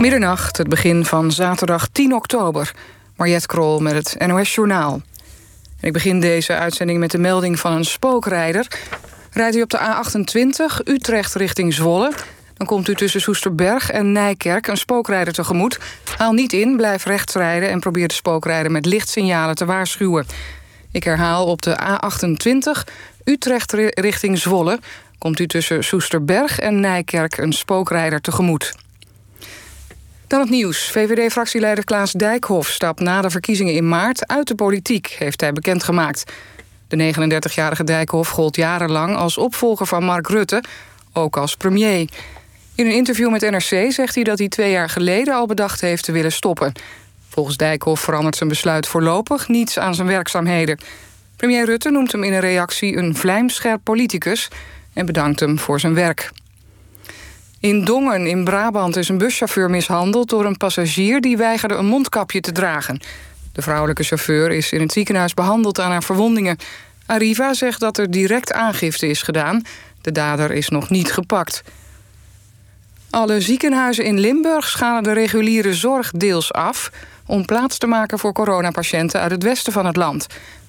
Middernacht, het begin van zaterdag 10 oktober. Mariette Krol met het NOS Journaal. Ik begin deze uitzending met de melding van een spookrijder. Rijdt u op de A28 Utrecht richting Zwolle... dan komt u tussen Soesterberg en Nijkerk een spookrijder tegemoet. Haal niet in, blijf rechts rijden... en probeer de spookrijder met lichtsignalen te waarschuwen. Ik herhaal op de A28 Utrecht richting Zwolle... komt u tussen Soesterberg en Nijkerk een spookrijder tegemoet. Dan het nieuws. VVD-fractieleider Klaas Dijkhoff stapt na de verkiezingen in maart uit de politiek, heeft hij bekendgemaakt. De 39-jarige Dijkhoff gold jarenlang als opvolger van Mark Rutte, ook als premier. In een interview met NRC zegt hij dat hij twee jaar geleden al bedacht heeft te willen stoppen. Volgens Dijkhoff verandert zijn besluit voorlopig niets aan zijn werkzaamheden. Premier Rutte noemt hem in een reactie een vlijmscherp politicus en bedankt hem voor zijn werk. In Dongen in Brabant is een buschauffeur mishandeld door een passagier die weigerde een mondkapje te dragen. De vrouwelijke chauffeur is in het ziekenhuis behandeld aan haar verwondingen. Arriva zegt dat er direct aangifte is gedaan. De dader is nog niet gepakt. Alle ziekenhuizen in Limburg schalen de reguliere zorg deels af... om plaats te maken voor coronapatiënten uit het westen van het land.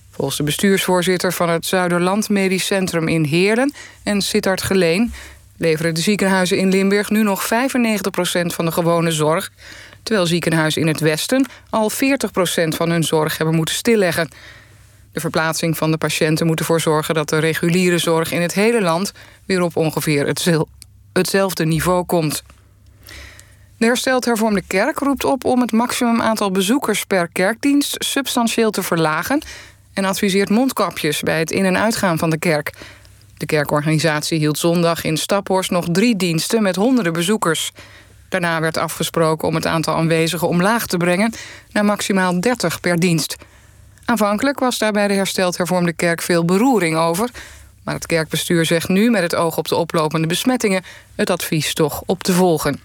Volgens de bestuursvoorzitter van het Zuiderland Medisch Centrum in Heerlen... en Sittard Geleen leveren de ziekenhuizen in Limburg nu nog 95% van de gewone zorg... terwijl ziekenhuizen in het westen al 40% van hun zorg hebben moeten stilleggen. De verplaatsing van de patiënten moet ervoor zorgen... dat de reguliere zorg in het hele land weer op ongeveer hetzelfde niveau komt. De hersteld hervormde kerk roept op om het maximum aantal bezoekers per kerkdienst substantieel te verlagen en adviseert mondkapjes bij het in- en uitgaan van de kerk. De kerkorganisatie hield zondag in Staphorst nog drie diensten met honderden bezoekers. Daarna werd afgesproken om het aantal aanwezigen omlaag te brengen naar maximaal 30 per dienst. Aanvankelijk was daar bij de hersteld hervormde kerk veel beroering over. Maar het kerkbestuur zegt nu met het oog op de oplopende besmettingen het advies toch op te volgen.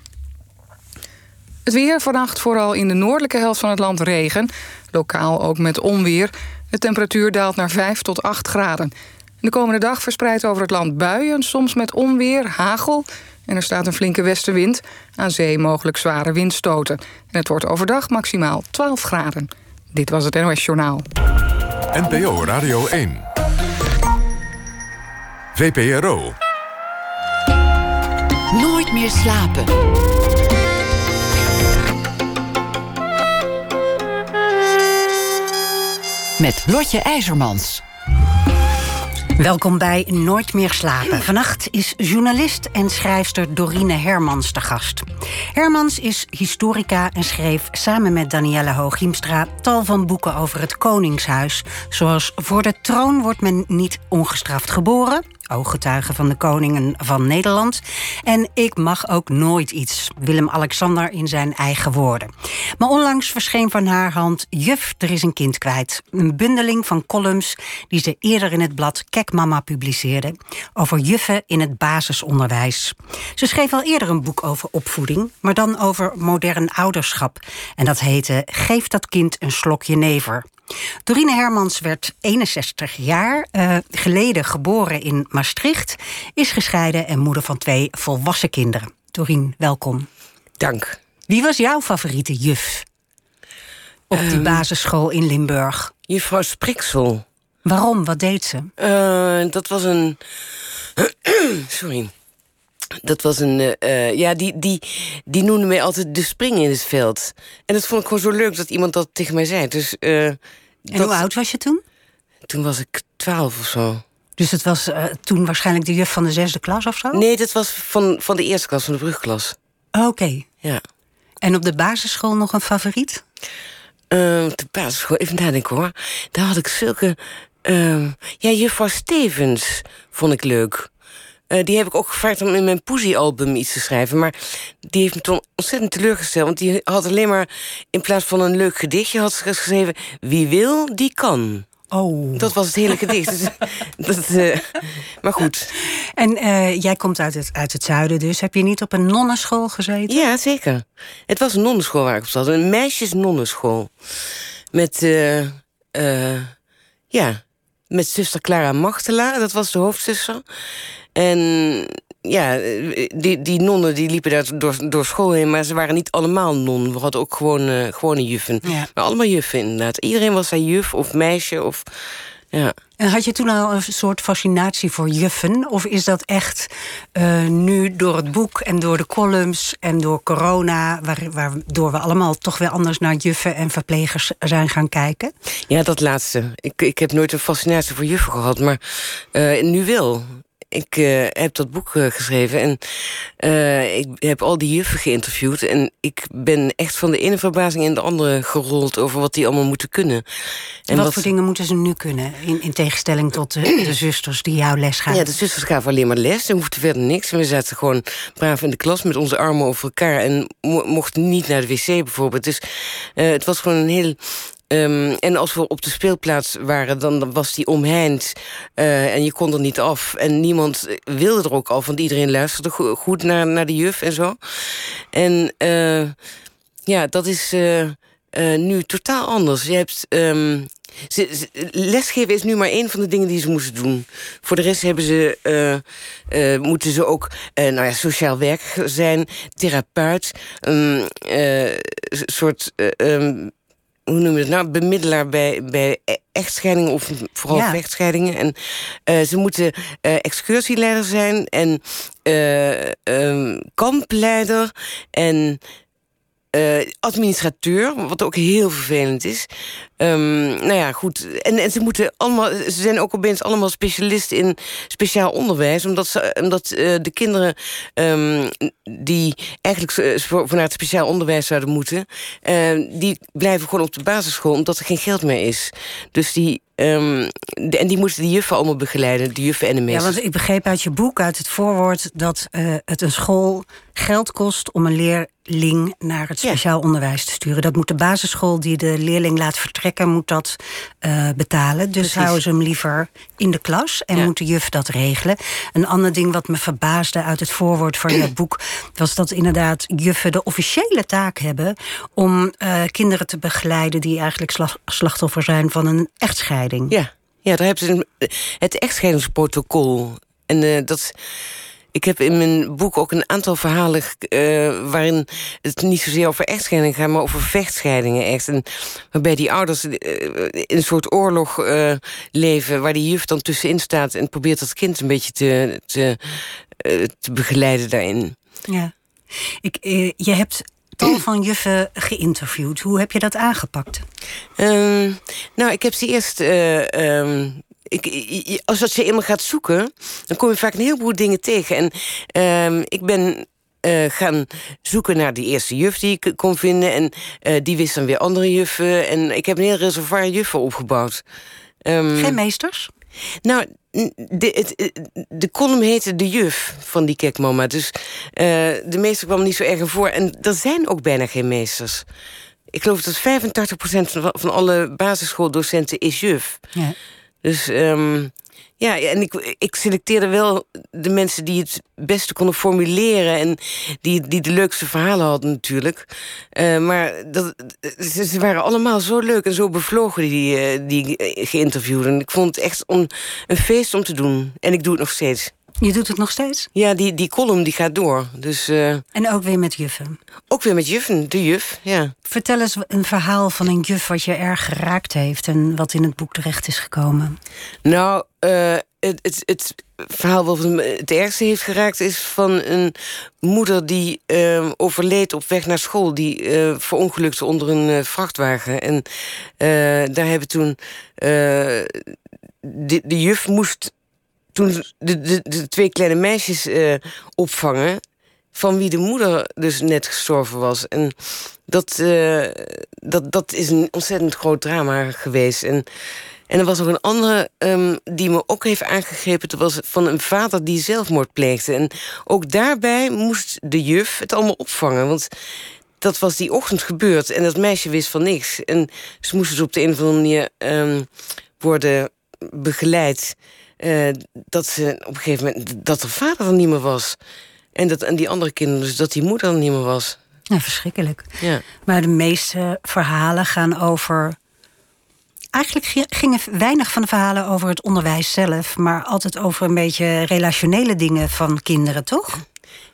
Het weer vannacht vooral in de noordelijke helft van het land regen. Lokaal ook met onweer. De temperatuur daalt naar 5 tot 8 graden. De komende dag verspreidt over het land buien, soms met onweer, hagel. En er staat een flinke westenwind. Aan zee mogelijk zware windstoten. En het wordt overdag maximaal 12 graden. Dit was het NOS Journaal. NPO Radio 1. VPRO. Nooit meer slapen. Met Lotje IJzermans. Welkom bij Nooit meer slapen. Vannacht is journalist en schrijfster Dorine Hermans te gast. Hermans is historica en schreef samen met Danielle Hooghiemstra tal van boeken over het Koningshuis. Zoals Voor de troon wordt men niet ongestraft geboren ooggetuige van de koningen van Nederland. En ik mag ook nooit iets. Willem-Alexander in zijn eigen woorden. Maar onlangs verscheen van haar hand Juf, er is een kind kwijt. Een bundeling van columns die ze eerder in het blad Kek Mama publiceerde. Over juffen in het basisonderwijs. Ze schreef al eerder een boek over opvoeding, maar dan over modern ouderschap. En dat heette Geef dat kind een slokje never. Dorine Hermans werd 61 jaar uh, geleden geboren in Maastricht, is gescheiden en moeder van twee volwassen kinderen. Dorine, welkom. Dank. Wie was jouw favoriete juf op die um, basisschool in Limburg? Juffrouw Spriksel. Waarom? Wat deed ze? Uh, dat was een. Sorry. Dat was een. Uh, ja, die, die, die noemde mij altijd de spring in het veld. En dat vond ik gewoon zo leuk dat iemand dat tegen mij zei. Dus, uh, en dat... hoe oud was je toen? Toen was ik twaalf of zo. Dus het was uh, toen waarschijnlijk de juf van de zesde klas of zo? Nee, dat was van, van de eerste klas, van de brugklas. Oké. Okay. Ja. En op de basisschool nog een favoriet? op de basisschool, even nadenken hoor. Daar had ik zulke. ja, juffrouw Stevens vond ik leuk. Uh, die heb ik ook gevraagd om in mijn Poesie-album iets te schrijven. Maar die heeft me toen ontzettend teleurgesteld. Want die had alleen maar, in plaats van een leuk gedichtje... had ze geschreven, wie wil, die kan. Oh. Dat was het hele gedicht. dus, dat, uh, maar goed. En uh, jij komt uit het, uit het zuiden dus. Heb je niet op een nonnenschool gezeten? Ja, zeker. Het was een nonnenschool waar ik op zat. Een meisjes-nonnenschool. Met, ja, met zuster Clara Machtela. Dat was de hoofdzuster. En ja, die, die nonnen die liepen daar door, door school heen... maar ze waren niet allemaal non. We hadden ook gewoon, uh, gewone juffen. Ja. Maar allemaal juffen inderdaad. Iedereen was daar juf of meisje of... Ja. En had je toen al een soort fascinatie voor juffen? Of is dat echt uh, nu door het boek en door de columns en door corona... Waar, waardoor we allemaal toch weer anders naar juffen en verplegers zijn gaan kijken? Ja, dat laatste. Ik, ik heb nooit een fascinatie voor juffen gehad, maar uh, nu wel ik uh, heb dat boek uh, geschreven en uh, ik heb al die juffen geïnterviewd. En ik ben echt van de ene verbazing in de andere gerold over wat die allemaal moeten kunnen. En wat, wat, voor dingen moeten ze nu kunnen? In, in tegenstelling tot de, de, zusters die jouw les gaan. Ja, de zusters gaven alleen maar les. Ze hoefden verder niks. En we zaten gewoon braaf in de klas met onze armen over elkaar. En mo mochten niet naar de wc bijvoorbeeld. Dus het was gewoon een heel Um, en als we op de speelplaats waren, dan, was die omheind. Uh, en je kon er niet af. En niemand wilde er ook af, want iedereen luisterde goed naar, naar de juf en zo. En uh, ja, dat is nu totaal anders. Je hebt... Ze, lesgeven is nu maar één van de dingen die ze moesten doen. Voor de rest hebben ze, moeten ze ook nou ja, sociaal werker zijn, therapeut, een soort um, hoe noem je het nou, bemiddelaar bij, bij echtscheidingen of vooral ja. vechtscheidingen. En uh, ze moeten uh, excursieleider zijn en uh, um, kampleider en administrateur, wat ook heel vervelend is. Um, nou ja, goed. En, en ze moeten allemaal. Ze zijn ook opeens allemaal specialisten in speciaal onderwijs. Omdat, ze, omdat uh, de kinderen um, die eigenlijk voor, voor naar het speciaal onderwijs zouden moeten. Uh, die blijven gewoon op de basisschool omdat er geen geld meer is. Dus die. Um, de, en die moesten de juffen allemaal begeleiden, de juffen en de meesters. Ja, want ik begreep uit je boek, uit het voorwoord, dat uh, het een school geld kost om een leerling naar het speciaal ja. onderwijs te sturen. Dat moet de basisschool die de leerling laat vertrekken, moet dat uh, betalen. Dus Precies. houden ze hem liever in de klas en ja. moet de juf dat regelen. Een ander ding wat me verbaasde uit het voorwoord van je boek, was dat inderdaad juffen de officiële taak hebben om uh, kinderen te begeleiden die eigenlijk slachtoffer zijn van een echtscheiding. Ja, ja daar hebben ze een, het echtscheidingsprotocol. En uh, dat. Ik heb in mijn boek ook een aantal verhalen uh, waarin het niet zozeer over echtscheidingen gaat, maar over vechtscheidingen echt. En waarbij die ouders uh, in een soort oorlog uh, leven, waar die juf dan tussenin staat en probeert dat kind een beetje te, te, te begeleiden daarin. Ja. Ik, je hebt tal van juffen geïnterviewd. Hoe heb je dat aangepakt? Um, nou, ik heb ze eerst. Uh, um, ik, als dat je eenmaal gaat zoeken, dan kom je vaak een heleboel dingen tegen. En um, ik ben uh, gaan zoeken naar die eerste juf die ik kon vinden. En uh, die wist dan weer andere juffen. En ik heb een heel reservoir juffen opgebouwd. Um, Geen meesters? Nou, de, het, de column heette De Juf van die kekmama. Dus de meester kwam niet zo erg voor. En er zijn ook bijna geen meesters. Ik geloof dat 85% van, van alle basisschooldocenten is juf. Ja. Dus um, ja, en ik, ik selecteerde wel de mensen die het beste konden formuleren... en die, die de leukste verhalen hadden natuurlijk. Uh, maar dat, ze, waren allemaal zo leuk en zo bevlogen, die, uh, die geïnterviewden. Ik vond het echt een feest om te doen. En ik doe het nog steeds. Je doet het nog steeds? Ja, die, die column die gaat door. Dus, uh, en ook weer met juffen? Ook weer met juffen, de juf, ja. Vertel eens een verhaal van een juf wat je erg geraakt heeft... en wat in het boek terecht is gekomen. Nou, uh, het, het, het, verhaal wat het ergste heeft geraakt... is van een moeder die uh, overleed op weg naar school... die uh, verongelukte onder een vrachtwagen. En daar hebben toen... de, de juf moest toen de, de, twee kleine meisjes uh, opvangen... van wie de moeder dus net gestorven was. En dat, uh, dat, dat is een ontzettend groot drama geweest. En, en er was nog een andere um, die me ook heeft aangegrepen. Dat was van een vader die zelfmoord pleegde. En ook daarbij moest de juf het allemaal opvangen. Want dat was die ochtend gebeurd. En dat meisje wist van niks. En ze moesten dus op de een of andere manier um, worden begeleid... Uh, dat ze op een gegeven moment dat de vader er niet meer was. En, dat, en die andere kinderen, dus dat die moeder er niet meer was. Ja, verschrikkelijk. Ja. Maar de meeste verhalen gaan over Eigenlijk gi- gingen weinig van de verhalen over het onderwijs zelf, maar altijd over een beetje relationele dingen van kinderen, toch?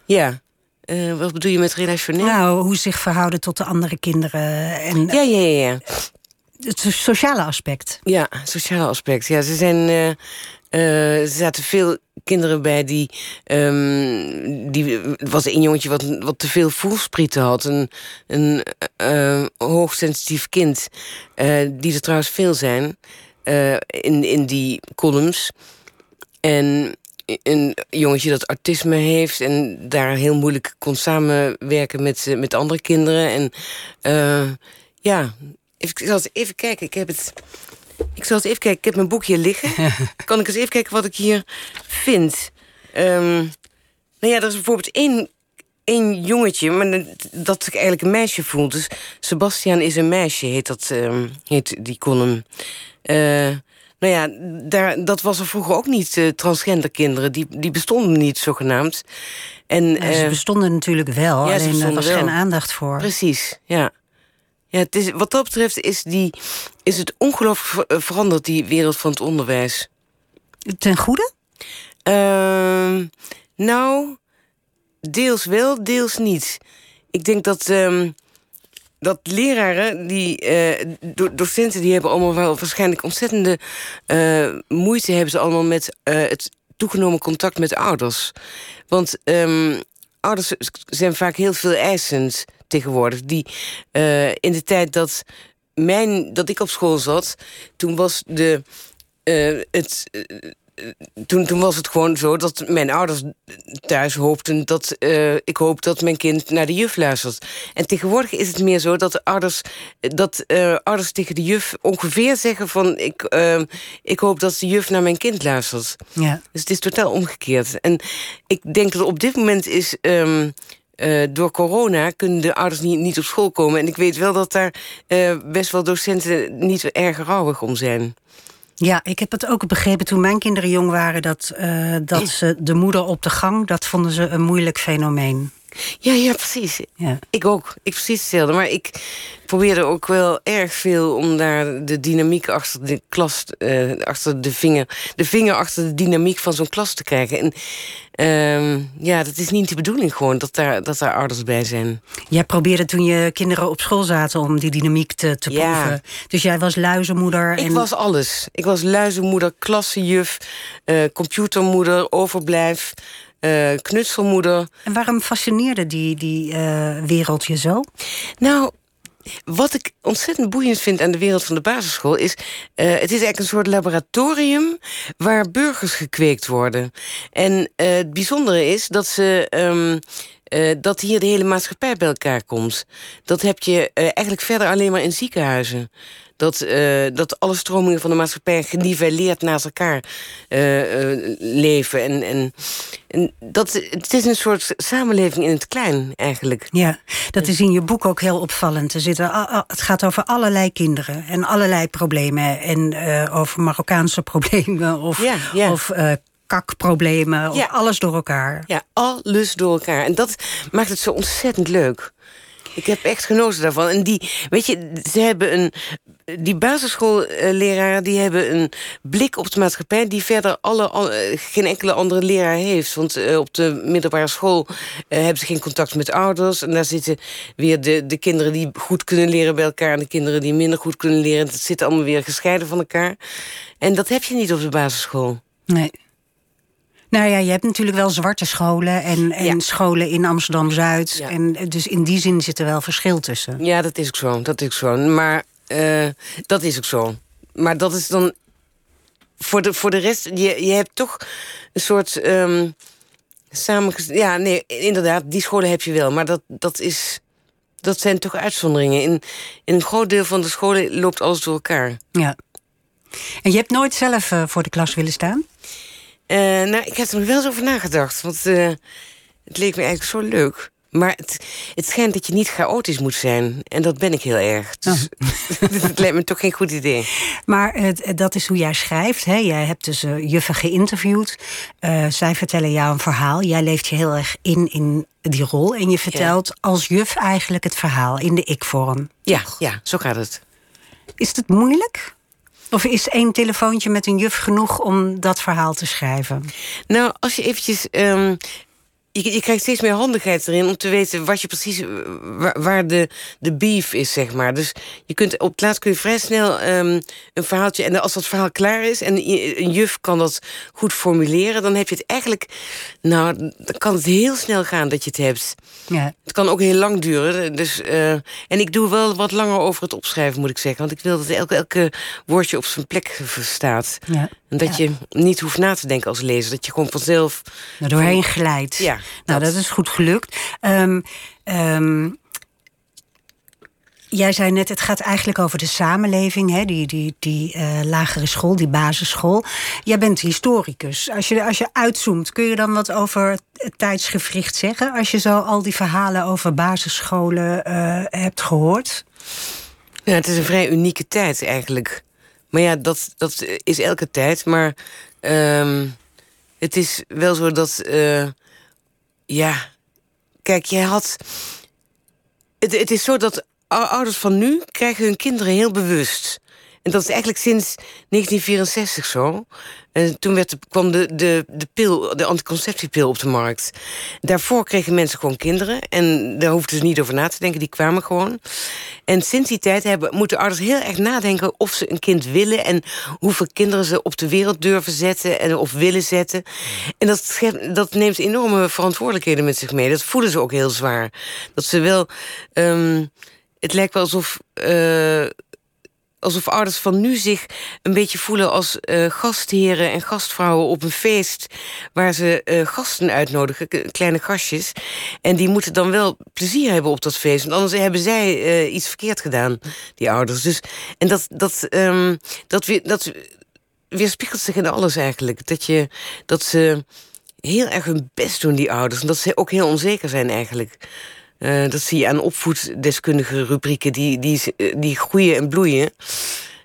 Ja. Eh, wat bedoel je met relationeel? Nou, hoe ze zich verhouden tot de andere kinderen en Ja, ja, ja, ja. het sociale aspect. Ja, sociaal aspect. Ja, ze zijn. eh, eh, er zaten veel kinderen bij die. ehm, die was een jongetje wat, wat te veel voelsprieten had. Een, een eh, hoogsensitief kind. eh, die er trouwens veel zijn. in, in die columns. En een jongetje dat autisme heeft en daar heel moeilijk kon samenwerken met, met andere kinderen. En ja, ik zal eens even kijken. Ik heb het. Ik zal eens even kijken. Ik heb mijn boek hier liggen. kan ik eens even kijken wat ik hier vind? Ehm, nou ja, er is bijvoorbeeld één, één jongetje, maar dat- ik eigenlijk een meisje voel. Dus Sebastian is een meisje, heet, dat, ehm, heet die column. Eh, nou ja, daar, dat was er vroeger ook niet, eh, transgender kinderen. Die, die bestonden niet, zogenaamd. En, Nou, ze eh, bestonden natuurlijk wel, ja, ze alleen er was wel. geen aandacht voor. Precies, ja. Ja het is, wat dat betreft is, die, is het ongelooflijk eh, veranderd, die wereld van het onderwijs. Ten goede? Ehm, nou, deels wel, deels niet. Ik denk dat, ehm, dat leraren, die, eh, do- docenten, die hebben allemaal wel waarschijnlijk ontzettende eh, moeite hebben ze allemaal met het toegenomen contact met ouders. Want ehm, ouders zijn vaak heel veel eisend tegenwoordig. Die eh, in de tijd dat, mijn, dat ik op school zat, toen was de. eh, het, eh, toen, toen was het gewoon zo dat mijn ouders thuis hoopten dat ik hoop dat mijn kind naar de juf luistert. En tegenwoordig is het meer zo dat de ouders, dat, eh, ouders tegen de juf ongeveer zeggen van ik, ik hoop dat de juf naar mijn kind luistert. Ja. Dus het is totaal omgekeerd. En ik denk dat op dit moment is. ehm, eh, door corona kunnen de ouders niet, niet op school komen. En ik weet wel dat daar eh, best wel docenten niet erg rouwig om zijn. Ja, ik heb het ook begrepen toen mijn kinderen jong waren... dat, eh, dat ze de moeder op de gang, dat vonden ze een moeilijk fenomeen. Ja, ja, precies. Ja. Ik ook. Ik precies hetzelfde. Maar ik probeerde ook wel erg veel om daar de dynamiek achter de klas, eh, achter de vinger, de vinger achter de dynamiek van zo'n klas te krijgen. En ehm, ja, dat is niet de bedoeling gewoon dat daar, dat daar ouders bij zijn. Jij probeerde toen je kinderen op school zaten om die dynamiek te, te Ja. proeven. Dus jij was luizenmoeder. Ik en... was alles. Ik was luizenmoeder, klassenjuf, eh, computermoeder, overblijf, eh, knutselmoeder. En waarom fascineerde die, die eh, wereld je zo? Nou, wat ik ontzettend boeiend vind aan de wereld van de basisschool is... eh, het is eigenlijk een soort laboratorium waar burgers gekweekt worden. En het bijzondere is dat ze... ehm, eh, dat hier de hele maatschappij bij elkaar komt. Dat heb je eh, eigenlijk verder alleen maar in ziekenhuizen. Dat, eh, dat alle stromingen van de maatschappij geniveleerd naast elkaar leven. En, en, en dat, het is een soort samenleving in het klein, eigenlijk. Ja, dat is in je boek ook heel opvallend. Er zitten, het gaat over allerlei kinderen en allerlei problemen. En over Marokkaanse problemen of, Ja, ja. of kakproblemen. Of Ja. alles door elkaar. Ja, alles door elkaar. En dat maakt het zo ontzettend leuk. Ik heb echt genoten daarvan. En die, weet je, ze hebben een. Die basisschoolleraren die hebben een blik op de maatschappij die verder alle, al- eh, geen enkele andere leraar heeft. Want eh, op de middelbare school eh, hebben ze geen contact met ouders. En daar zitten weer de, de kinderen die goed kunnen leren bij elkaar en de kinderen die minder goed kunnen leren. Dat zit allemaal weer gescheiden van elkaar. En dat heb je niet op de basisschool. Nee. Nou ja, je hebt natuurlijk wel zwarte scholen en, en Ja. scholen in Amsterdam-Zuid. Ja. En dus in die zin zit er wel verschil tussen. Ja, dat is ook zo. Dat is ook zo. Maar eh, dat is ook zo. Maar dat is dan. Voor de, voor de rest, je, je hebt toch een soort. ehm samen. Ja, nee, inderdaad, die scholen heb je wel. Maar dat, dat is. Dat zijn toch uitzonderingen. In, in een groot deel van de scholen loopt alles door elkaar. Ja. En je hebt nooit zelf eh, voor de klas willen staan? Eh, nou, ik heb er nog wel eens over nagedacht. Want eh, het leek me eigenlijk zo leuk. Maar het, het schijnt dat je niet chaotisch moet zijn. En dat ben ik heel erg. Dus het lijkt me toch geen goed idee. Maar dat is hoe jij schrijft. Hè? Jij hebt dus eh, juffen geïnterviewd. Zij vertellen jou een verhaal. Jij leeft je heel erg in in die rol. En je vertelt als juf eigenlijk het verhaal in de ik-vorm. Ja, ja, zo gaat het. Is het moeilijk? Of is één telefoontje met een juf genoeg om dat verhaal te schrijven? Nou, als je eventjes ehm, je, je, krijgt steeds meer handigheid erin om te weten wat je precies eh, waar, de, de beef is, zeg maar. Dus je kunt op het laatst kun je vrij snel um, een verhaaltje. En als dat verhaal klaar is en een juf kan dat goed formuleren, dan heb je het eigenlijk. Nou, dan kan het heel snel gaan dat je het hebt. Ja. Het kan ook heel lang duren. Dus, uh, en ik doe wel wat langer over het opschrijven, moet ik zeggen. Want ik wil dat elke, elke woordje op zijn plek staat. Ja. En dat je niet hoeft na te denken als lezer. Dat je gewoon vanzelf. Er doorheen glijdt. Ja. Nou, dat, is goed gelukt. Um, um, jij zei net, het gaat eigenlijk over de samenleving, hè? die, die, die uh, lagere school, die basisschool. Jij bent historicus. Als je, als je uitzoomt, kun je dan wat over het tijdsgevricht zeggen? Als je zo al die verhalen over basisscholen uh, hebt gehoord? Ja, het is een vrij unieke tijd eigenlijk. Maar ja, dat, dat is elke tijd. Maar um, het is wel zo dat. Uh, ja, kijk, jij had. Het, het is zo dat ouders van nu krijgen hun kinderen heel bewust. En dat is eigenlijk sinds 1964 zo. En toen werd kwam de, de, de pil, de anticonceptiepil op de markt. Daarvoor kregen mensen gewoon kinderen. En daar hoefden ze niet over na te denken, die kwamen gewoon. En sinds die tijd hebben, moeten ouders heel erg nadenken of ze een kind willen. En hoeveel kinderen ze op de wereld durven zetten en of willen zetten. En dat, dat neemt enorme verantwoordelijkheden met zich mee. Dat voelen ze ook heel zwaar. Dat ze wel. Um, het lijkt wel alsof. Uh, alsof ouders van nu zich een beetje voelen als uh, gastheren en gastvrouwen op een feest waar ze uh, gasten uitnodigen, kleine gastjes. En die moeten dan wel plezier hebben op dat feest, want anders hebben zij uh, iets verkeerd gedaan, die ouders. Dus, en dat, dat, um, dat, weer, dat weerspiegelt zich in alles eigenlijk. Dat, je, dat ze heel erg hun best doen, die ouders. En dat ze ook heel onzeker zijn eigenlijk. Uh, dat zie je aan opvoeddeskundige rubrieken, die, die, die groeien en bloeien.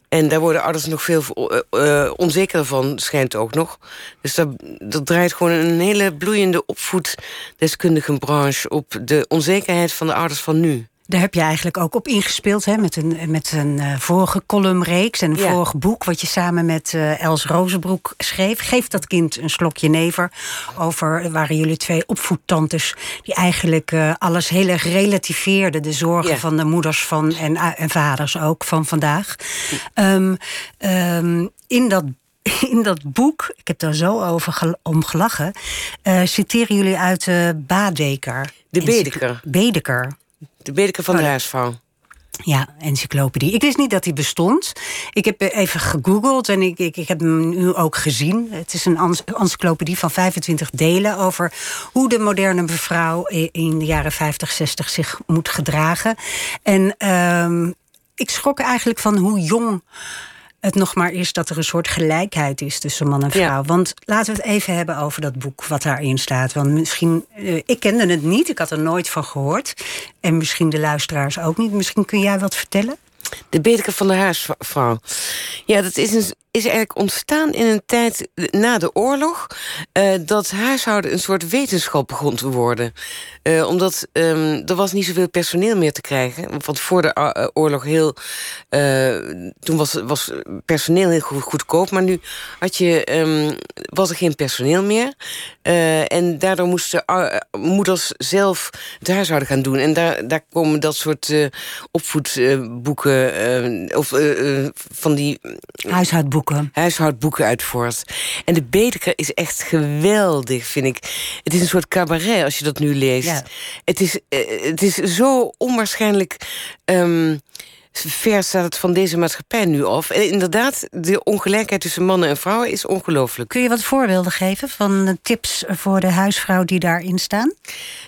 En daar worden ouders nog veel uh, onzeker van, schijnt ook nog. Dus dat, dat draait gewoon een hele bloeiende opvoeddeskundige branche op de onzekerheid van de ouders van nu. Daar heb je eigenlijk ook op ingespeeld hè, met een, met een uh, vorige columnreeks en een vorig boek wat je samen met uh, Els Rozenbroek schreef. Geef dat kind een slokje never. Over waren jullie twee opvoedtantes die eigenlijk uh, alles heel erg relativeerden. De zorgen van de moeders van en, en vaders ook van vandaag. Um, um, in dat in dat boek, ik heb daar zo over om gelachen, citeren jullie uit uh, Badeker. De Bedeker. Bedeker. De Bedeker van de oh, huisvrouw. Ja, encyclopedie. Ik wist niet dat die bestond. Ik heb even gegoogeld en ik, ik, ik heb hem nu ook gezien. Het is een encyclopedie van 25 delen over hoe de moderne mevrouw in de jaren 50, 60 zich moet gedragen. En uh, ik schrok eigenlijk van hoe jong het nog maar is dat er een soort gelijkheid is tussen man en vrouw. Want laten we het even hebben over dat boek wat daarin staat. Want misschien, uh, ik kende het niet, ik had er nooit van gehoord. En misschien de luisteraars ook niet. Misschien kun jij wat vertellen? De bedeker van de huisvrouw. Ja, dat is, is eigenlijk ontstaan in een tijd na de oorlog... Uh, dat huishouden een soort wetenschap begon te worden. Uh, omdat um, er was niet zoveel personeel meer te krijgen. Want voor de uh, oorlog heel... toen was, was personeel heel goed, goedkoop. Maar nu had je, um, was er geen personeel meer. En daardoor moesten moeders zelf het huishouden gaan doen. En daar, daar komen dat soort opvoedboeken uh, of van die... Huishoudboeken. Huishoudboeken uit voort. En de Bedeker is echt geweldig, vind ik. Het is een soort cabaret als je dat nu leest. Ja. Het, is, het is zo onwaarschijnlijk... Um, ver staat het van deze maatschappij nu af. En inderdaad, de ongelijkheid tussen mannen en vrouwen is ongelooflijk. Kun je wat voorbeelden geven van tips voor de huisvrouw die daarin staan?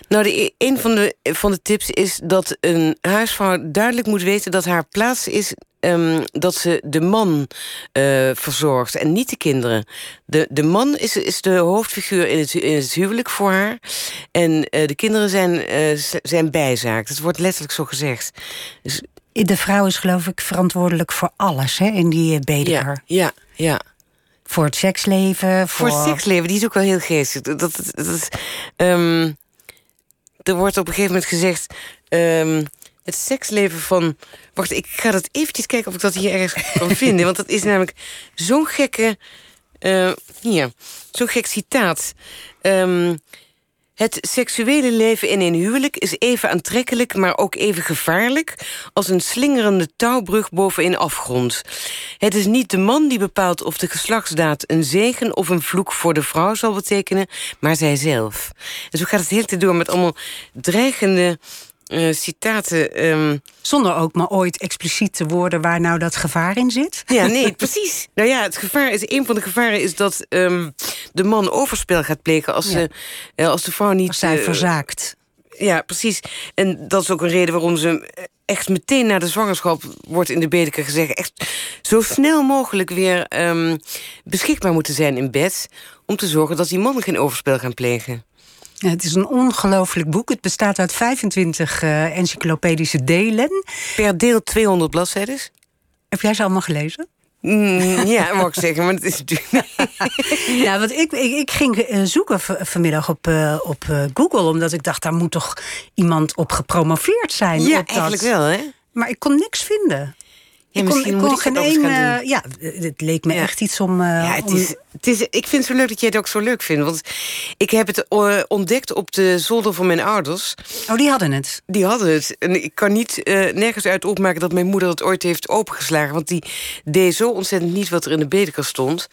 Nou, de, een van de, van de tips is dat een huisvrouw duidelijk moet weten dat haar plaats is Um, dat ze de man uh, verzorgt en niet de kinderen. De, de man is, is de hoofdfiguur in het, in het huwelijk voor haar. En uh, de kinderen zijn, uh, zijn bijzaak. Dat wordt letterlijk zo gezegd. Dus de vrouw is geloof ik verantwoordelijk voor alles hè, in die eh, bedeker. Ja, ja, ja. Voor het seksleven. Voor... voor het seksleven, die is ook wel heel geestig. Dat, dat, dat, um, er wordt op een gegeven moment gezegd... Um, het seksleven van... Wacht, ik ga dat eventjes kijken of ik dat hier ergens kan vinden. Want dat is namelijk zo'n gekke... Uh, hier, zo'n gek citaat. Um, het seksuele leven in een huwelijk is even aantrekkelijk, maar ook even gevaarlijk als een slingerende touwbrug boven afgrond. Het is niet de man die bepaalt of de geslachtsdaad een zegen of een vloek voor de vrouw zal betekenen, maar zijzelf. En zo gaat het hele tijd door met allemaal dreigende uh, citaten. Um... Zonder ook maar ooit expliciet te worden waar nou dat gevaar in zit. Ja, nee, precies. Nou ja, het gevaar is een van de gevaren is dat um, de man overspel gaat plegen als, ze, uh, als de vrouw niet. Als zij uh, verzaakt. Ja, precies. En dat is ook een reden waarom ze echt meteen na de zwangerschap wordt in de bedeker gezegd... echt zo snel mogelijk weer um, beschikbaar moeten zijn in bed... om te zorgen dat die mannen geen overspel gaan plegen. Het is een ongelooflijk boek. Het bestaat uit 25 uh, encyclopedische delen. Per deel 200 bladzijden. Heb jij ze allemaal gelezen? Mm, ja, mag ik zeggen, maar het is natuurlijk. ja, want ik, ik, ik ging uh, zoeken vanmiddag op, uh, op Google, omdat ik dacht, daar moet toch iemand op gepromoveerd zijn. Ja, op dat. eigenlijk wel, hè? Maar ik kon niks vinden. Ja, ik kon, ik kon geen één. Uh, ja, het leek me ja. echt iets om. Uh, ja, het is, het is, ik vind het zo leuk dat jij het ook zo leuk vindt. Want ik heb het uh, ontdekt op de zolder van mijn ouders. Oh, die hadden het. Die hadden het. En ik kan niet nergens uit opmaken dat mijn moeder het ooit heeft opengeslagen. Want die deed zo ontzettend niet wat er in de bedeker stond.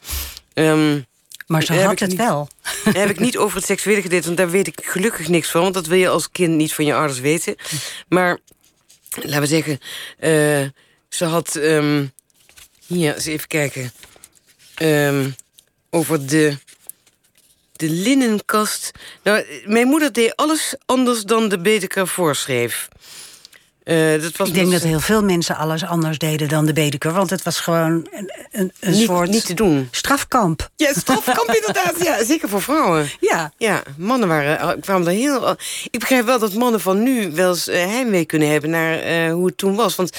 Um, maar ze had het niet, wel. heb ik niet over het seksuele gedeelte, want daar weet ik gelukkig niks van. Want dat wil je als kind niet van je ouders weten. Maar laten we zeggen. Ze had. Um, hier, eens even kijken. Um, over de. De linnenkast. Nou, mijn moeder deed alles anders dan de Bedeker voorschreef. Uh, dat was ik denk dat heel veel mensen alles anders deden dan de Bedeker. Want het was gewoon een, een, een niet, soort niet te doen. strafkamp. Ja, strafkamp inderdaad. Ja, zeker voor vrouwen. Ja. Ja, mannen waren, kwamen daar heel... Ik begrijp wel dat mannen van nu wel eens uh, heimwee kunnen hebben... naar uh, hoe het toen was. Want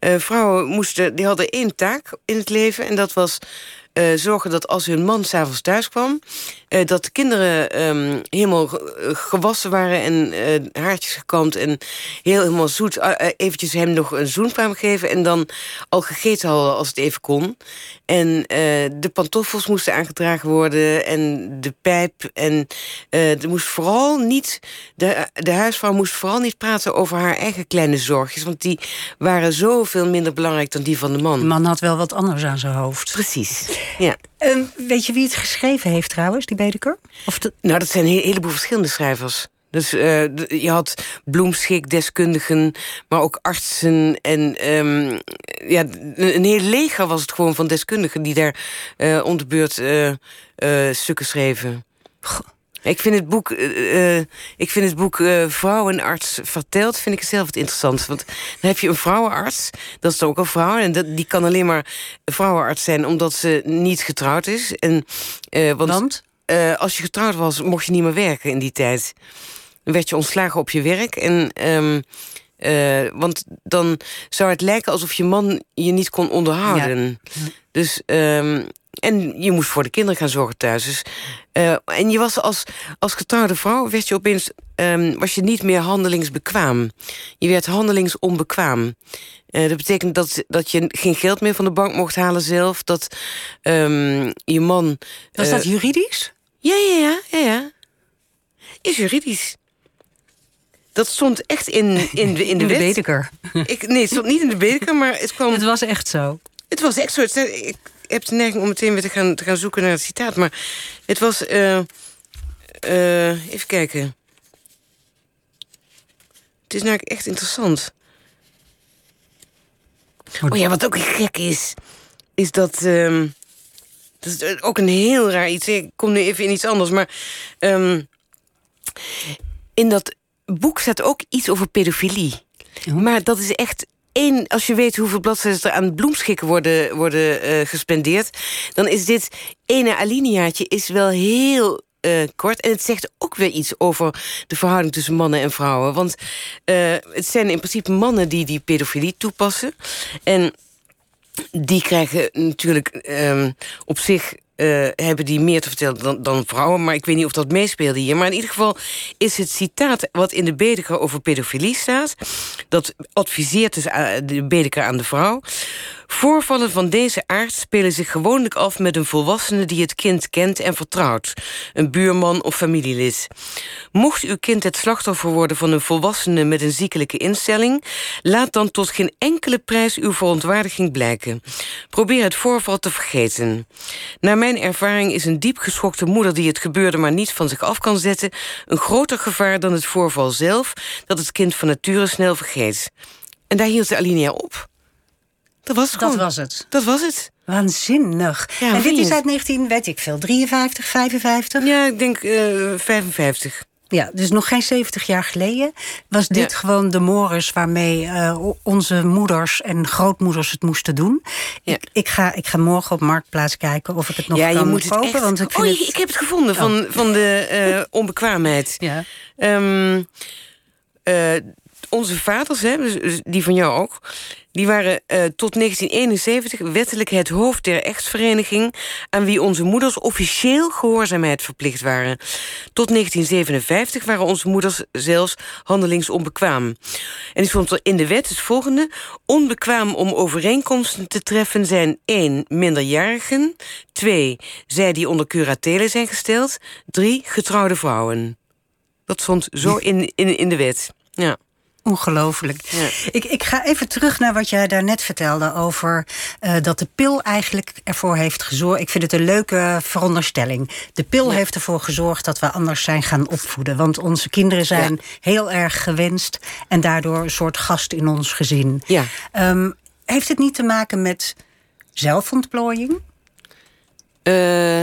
uh, vrouwen moesten, die hadden één taak in het leven... en dat was uh, zorgen dat als hun man s'avonds thuis kwam... Uh, dat de kinderen um, helemaal gewassen waren en uh, haartjes gekamd... en heel helemaal zoet eventjes hem nog een zoen kwamen geven... en dan al gegeten hadden als het even kon. En de pantoffels moesten aangedragen worden en de pijp. En er moest vooral niet, de, de huisvrouw moest vooral niet praten over haar eigen kleine zorgjes... want die waren zoveel minder belangrijk dan die van de man. De man had wel wat anders aan zijn hoofd. Precies, ja. Um, weet je wie het geschreven heeft trouwens, die Bedeker? Of de... Nou, dat zijn een heleboel verschillende schrijvers. Dus uh, je had bloemschikdeskundigen, maar ook artsen. En um, ja, een heel leger was het gewoon van deskundigen... die daar uh, om de beurt uh, stukken schreven. Goh. Ik vind het boek, uh, ik vind het boek uh, Vrouwenarts verteld, vind ik zelf het interessant. Want dan heb je een vrouwenarts, dat is ook een vrouw. En dat, die kan alleen maar vrouwenarts zijn omdat ze niet getrouwd is. En, uh, want want? als je getrouwd was, mocht je niet meer werken in die tijd. Dan werd je ontslagen op je werk. En, um, want dan zou het lijken alsof je man je niet kon onderhouden. Ja. Dus... Um, en je moest voor de kinderen gaan zorgen thuis. Dus, uh, en je was als, als getrouwde vrouw, werd je opeens, um, was je niet meer handelingsbekwaam. Je werd handelingsonbekwaam. Uh, dat betekent dat, dat je geen geld meer van de bank mocht halen zelf. Dat um, je man... Was uh, dat juridisch? Ja, ja, ja, ja, ja. Is juridisch. Dat stond echt in, in, de, in de, in de. Ik, nee, het stond niet in de bedeker, maar het kwam... Het was echt zo. Het was echt zo. Het, ik heb de neiging om meteen weer te gaan, te gaan zoeken naar het citaat. Maar het was... Uh, uh, even kijken. Het is namelijk echt interessant. Oh ja, wat ook gek is... is dat... Um, dat is ook een heel raar iets. Ik kom nu even in iets anders, maar... Um, in dat boek staat ook iets over pedofilie. Oh. Maar dat is echt als je weet hoeveel bladzijden er aan bloemschikken worden, worden uh, gespendeerd, dan is dit ene alineaatje is wel heel uh, kort. En het zegt ook weer iets over de verhouding tussen mannen en vrouwen. Want uh, het zijn in principe mannen die die pedofilie toepassen. En die krijgen natuurlijk um, op zich eh, hebben die meer te vertellen dan, dan vrouwen. Maar ik weet niet of dat meespeelde hier. Maar in ieder geval is het citaat wat in de Bedeker over pedofilie staat... dat adviseert dus de Bedeker aan de vrouw... Voorvallen van deze aard spelen zich gewoonlijk af met een volwassene die het kind kent en vertrouwt, een buurman of familielid. Mocht uw kind het slachtoffer worden van een volwassene met een ziekelijke instelling, laat dan tot geen enkele prijs uw verontwaardiging blijken. Probeer het voorval te vergeten. Naar mijn ervaring is een diep geschokte moeder die het gebeurde maar niet van zich af kan zetten, een groter gevaar dan het voorval zelf, dat het kind van nature snel vergeet. En daar hield de alinea op. Dat was het Dat was het. Dat was het. Waanzinnig. Ja, en dit is uit 19, weet ik veel, 53, 55? Ja, ik denk uh, 55. Ja, dus nog geen 70 jaar geleden was dit Ja. gewoon de mores waarmee uh, onze moeders en grootmoeders het moesten doen. Ja. Ik, ik, ga, ik ga morgen op Marktplaats kijken of ik het nog ja, kan je moet kopen. het echt... Want ik vind oh, het... ik heb het gevonden van, van de eh, onbekwaamheid. Ja. Ehm, eh, onze vaders, hè, dus- dus die van jou ook... die waren eh, tot 1971 wettelijk het hoofd der echtvereniging... aan wie onze moeders officieel gehoorzaamheid verplicht waren. Tot 1957 waren onze moeders zelfs handelingsonbekwaam. En die stond er in de wet het volgende... onbekwaam om overeenkomsten te treffen zijn 1. minderjarigen... 2. zij die onder curatele zijn gesteld... 3. getrouwde vrouwen. Dat stond zo in, in, in de wet. Ja. Ongelooflijk. Ja. Ik, ik ga even terug naar wat jij daarnet vertelde over eh, dat de pil eigenlijk ervoor heeft gezorgd. Ik vind het een leuke veronderstelling. De pil heeft ervoor gezorgd dat we anders zijn gaan opvoeden. Want onze kinderen zijn heel erg gewenst en daardoor een soort gast in ons gezin. Ja. Ehm, heeft het niet te maken met zelfontplooiing? Eh,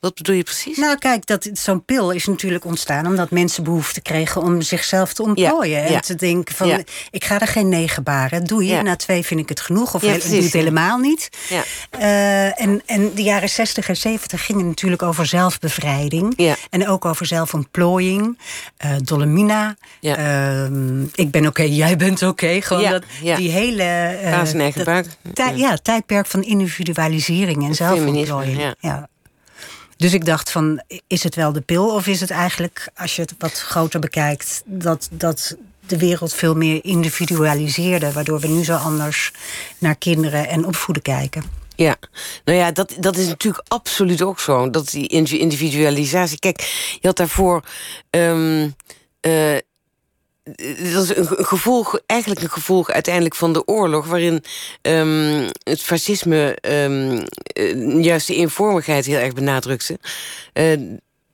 wat bedoel je precies? Nou, kijk, dat, zo'n pil is natuurlijk ontstaan omdat mensen behoefte kregen om zichzelf te ontplooien. en ja. te denken van, Ja. ik ga er geen negen baren. Doe je, na twee vind ik het genoeg. Of ik doe het helemaal niet. Ja. Eh, en, en de jaren 60 en 70 gingen natuurlijk over zelfbevrijding. En ook over zelfontplooiing. Eh Dolomina. Ehm, ik ben oké, jij bent oké. Gewoon dat, die hele... dat tij- ja, tijdperk van individualisering en zelfontplooiing. Ja. Dus ik dacht van, is het wel de pil of is het eigenlijk, als je het wat groter bekijkt, dat, dat de wereld veel meer individualiseerde, waardoor we nu zo anders naar kinderen en opvoeden kijken? Ja, nou ja, dat, dat is natuurlijk absoluut ook zo. Dat die indi- individualisatie. Kijk, je had daarvoor. ehm, eh, dat is een, ge- een gevolg, eigenlijk een gevolg uiteindelijk van de oorlog, waarin ehm, het fascisme ehm, eh, juist de eenvormigheid heel erg benadrukte. Eh,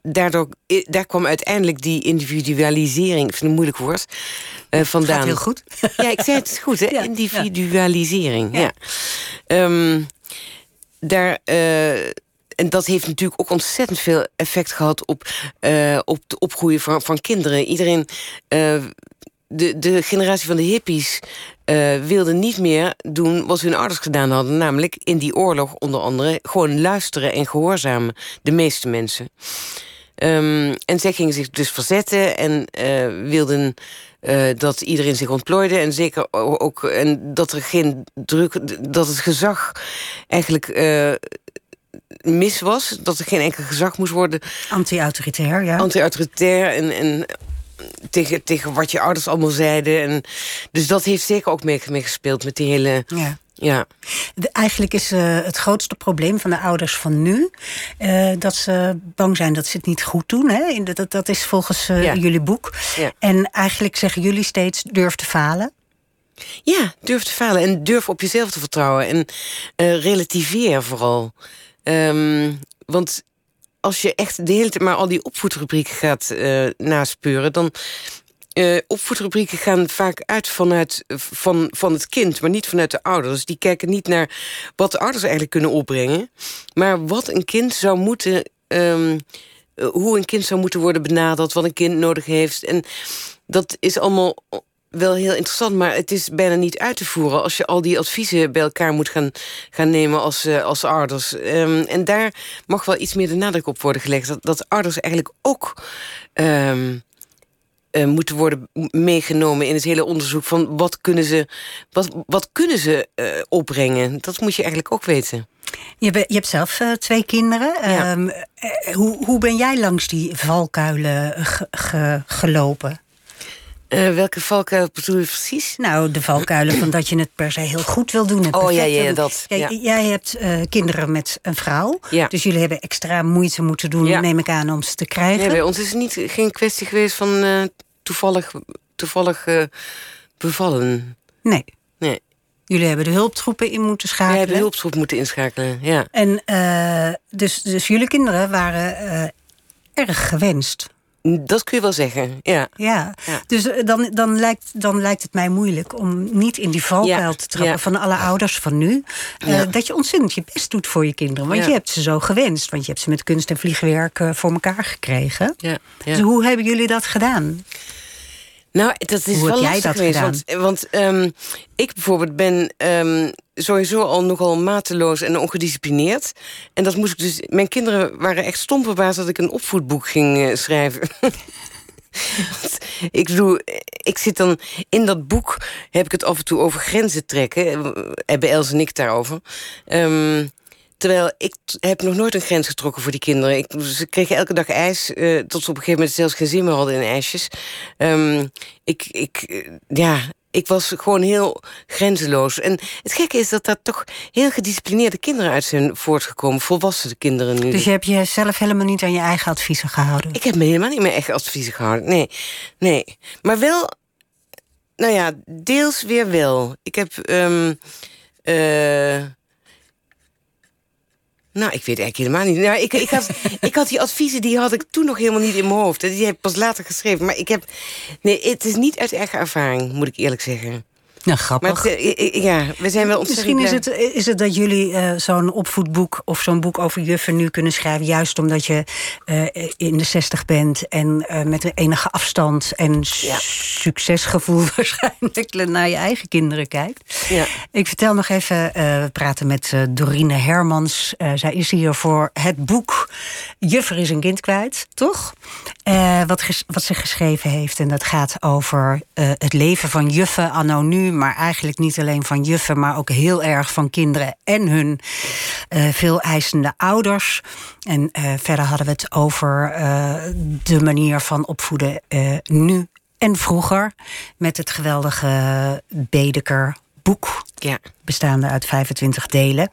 daardoor, daar kwam uiteindelijk die individualisering, ik vind het een moeilijk woord, eh, vandaan. Gaat heel goed. Ja, ik zei het goed, hè? Ja, Individualisering. Ja. Ja. Ehm, daar, eh, en dat heeft natuurlijk ook ontzettend veel effect gehad op, eh, op het opgroeien van, van kinderen. Iedereen, eh, de, de generatie van de hippies, eh, wilde niet meer doen wat hun ouders gedaan hadden. Namelijk in die oorlog onder andere gewoon luisteren en gehoorzamen. De meeste mensen. Ehm, en zij gingen zich dus verzetten en eh, wilden dat iedereen zich ontplooide. En zeker ook en dat er geen druk, dat het gezag eigenlijk mis was. Dat er geen enkel gezag moest worden. Anti-autoritair, ja. Anti-autoritair en, en tegen, tegen wat je ouders allemaal zeiden. En, dus dat heeft zeker ook mee, mee gespeeld met die hele. ja. Ja, De- eigenlijk is eh, het grootste probleem van de ouders van nu... eh, dat ze bang zijn dat ze het niet goed doen. Hè? In de- dat, dat is volgens eh, Ja. jullie boek. Ja. En eigenlijk zeggen jullie steeds durf te falen. Ja, durf te falen en durf op jezelf te vertrouwen. En relativeer vooral. Ehm, want als je echt de hele tijd maar al die opvoedrubrieken gaat eh naspeuren... dan eh opvoedrubrieken gaan vaak uit vanuit van, van het kind... maar niet vanuit de ouders. Die kijken niet naar wat de ouders eigenlijk kunnen opbrengen... maar wat een kind zou moeten... eh, hoe een kind zou moeten worden benaderd... wat een kind nodig heeft. En dat is allemaal wel heel interessant, maar het is bijna niet uit te voeren als je al die adviezen bij elkaar moet gaan, gaan nemen als, eh, als ouders. Ehm, en daar mag wel iets meer de nadruk op worden gelegd. Dat, dat ouders eigenlijk ook ehm, eh, moeten worden meegenomen in het hele onderzoek van wat kunnen ze, wat, wat kunnen ze eh, opbrengen. Dat moet je eigenlijk ook weten. Je, be- je hebt zelf twee kinderen. Ja. Ehm, eh, hoe, hoe ben jij langs die valkuilen ge- ge- gelopen? Eh, welke valkuil bedoel je precies? Nou, de valkuilen van dat je het per se heel goed wil doen. Het Oh, ja, ja, dat, Jij- ja. Jij hebt eh, kinderen met een vrouw. Ja. Dus jullie hebben extra moeite moeten doen, Ja. neem ik aan, om ze te krijgen. Nee, bij ons is het niet, geen kwestie geweest van eh, toevallig, toevallig bevallen. Nee. Nee, Jullie hebben de hulptroepen in moeten wij schakelen. hebben hulptroep moeten inschakelen. Ja. En dus, dus jullie kinderen waren erg gewenst. Dat kun je wel zeggen, ja. Ja, Ja. dus eh, dan, dan, lijkt, dan lijkt het mij moeilijk om niet in die valkuil Ja, te trappen ja. van alle ouders van nu. eh. Dat je ontzettend je best doet voor je kinderen. Want je hebt ze zo gewenst. Want je hebt ze met kunst en vliegwerk eh, voor elkaar gekregen. ja, ja. Dus hoe hebben jullie dat gedaan? Nou, dat is Hoe wel heb jij dat geweest. gedaan? Want, want ehm, ik bijvoorbeeld ben ehm, sowieso al nogal mateloos en ongedisciplineerd. En dat moest ik dus. Mijn kinderen waren echt stom verbaasd dat ik een opvoedboek ging eh, schrijven. Ik bedoel, ik zit dan in dat boek, heb ik het af en toe over grenzen trekken. Eh, Hebben Els en ik daarover. Ehm, terwijl ik heb nog nooit een grens getrokken voor die kinderen. Ik, ze kregen elke dag ijs, eh, tot ze op een gegeven moment zelfs geen zin meer hadden in ijsjes. Ehm, ik, ik, eh, ja, ik was gewoon heel grenzeloos. En het gekke is dat daar toch heel gedisciplineerde kinderen uit zijn voortgekomen. Volwassen kinderen nu. Dus je hebt jezelf helemaal niet aan je eigen adviezen gehouden. Ik heb me helemaal niet meer echt adviezen gehouden. Nee, nee. Maar wel, nou ja, deels weer wel. Ik heb, ehm, eh, nou, ik weet eigenlijk helemaal niet. Nou, ik, ik, had, ik had die adviezen, die had ik toen nog helemaal niet in mijn hoofd. Die heb ik pas later geschreven. Maar ik heb, nee, het is niet uit eigen ervaring, moet ik eerlijk zeggen. Nou, Maar grappig. het, eh, eh, ja, we zijn wel ontzettend Misschien is het, is het dat jullie eh, zo'n opvoedboek of zo'n boek over juffen nu kunnen schrijven, juist omdat je eh, in de zestig bent en eh, met een enige afstand en Ja. succesgevoel waarschijnlijk naar je eigen kinderen kijkt. Ja. Ik vertel nog even, eh, we praten met eh, Dorine Hermans. Eh, zij is hier voor het boek Juffer is een kind kwijt, toch? Eh, wat, ges- wat ze geschreven heeft. En dat gaat over eh, het leven van juffen anno nu. Maar eigenlijk niet alleen van juffen, maar ook heel erg van kinderen en hun eh, veel eisende ouders. En verder hadden we het over de manier van opvoeden nu en vroeger. Met het geweldige Bedeker boek Ja. bestaande uit 25 delen.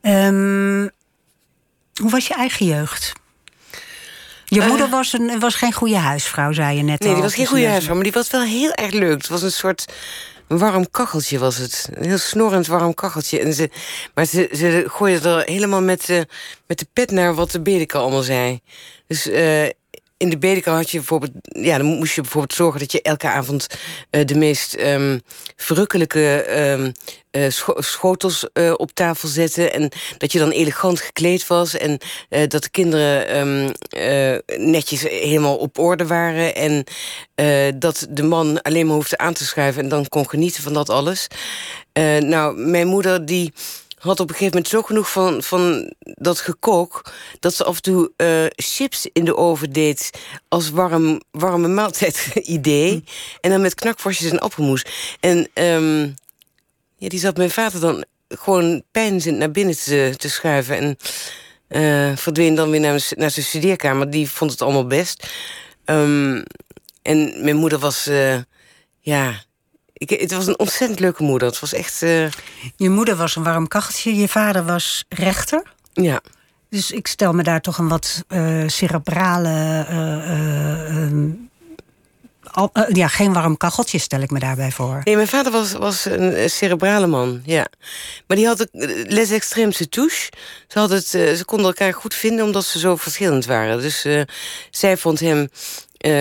Ehm, hoe was je eigen jeugd? Je Eh. moeder was, een, was geen goede huisvrouw, zei je net Nee, al. die was geen goede huisvrouw, maar die was wel heel erg leuk. Het was een soort warm kacheltje was het. Een heel snorrend warm kacheltje. En ze, maar ze, ze gooide er helemaal met, de met de pet naar wat de Bedeker allemaal zei. Dus eh, in de Bedeker had je bijvoorbeeld... Ja, dan moest je bijvoorbeeld zorgen dat je elke avond... eh, de meest ehm, verrukkelijke scho- schotels eh, op tafel zette. En dat je dan elegant gekleed was. En dat de kinderen eh, netjes helemaal op orde waren. En dat de man alleen maar hoefde aan te schuiven... en dan kon genieten van dat alles. Nou, mijn moeder die had op een gegeven moment zo genoeg van, van dat gekook... dat ze af en toe eh, chips in de oven deed als warm, warme maaltijd idee. En dan met knakworstjes en appelmoes. En ehm, ja, die zat mijn vader dan gewoon pijnzend naar binnen te, te schuiven... en eh, verdween dan weer naar, naar zijn studeerkamer. Die vond het allemaal best. Ehm, en mijn moeder was... eh, ja, ik, het was een ontzettend leuke moeder. Het was echt... eh, Je moeder was een warm kacheltje, je vader was rechter. ja. Dus ik stel me daar toch een wat eh, cerebrale. al- eh, ja, geen warm kacheltje stel ik me daarbij voor. Nee, mijn vader was, was een cerebrale man, ja. Maar die had les extreemse touche. Ze, had het, ze konden elkaar goed vinden omdat ze zo verschillend waren. Dus zij vond hem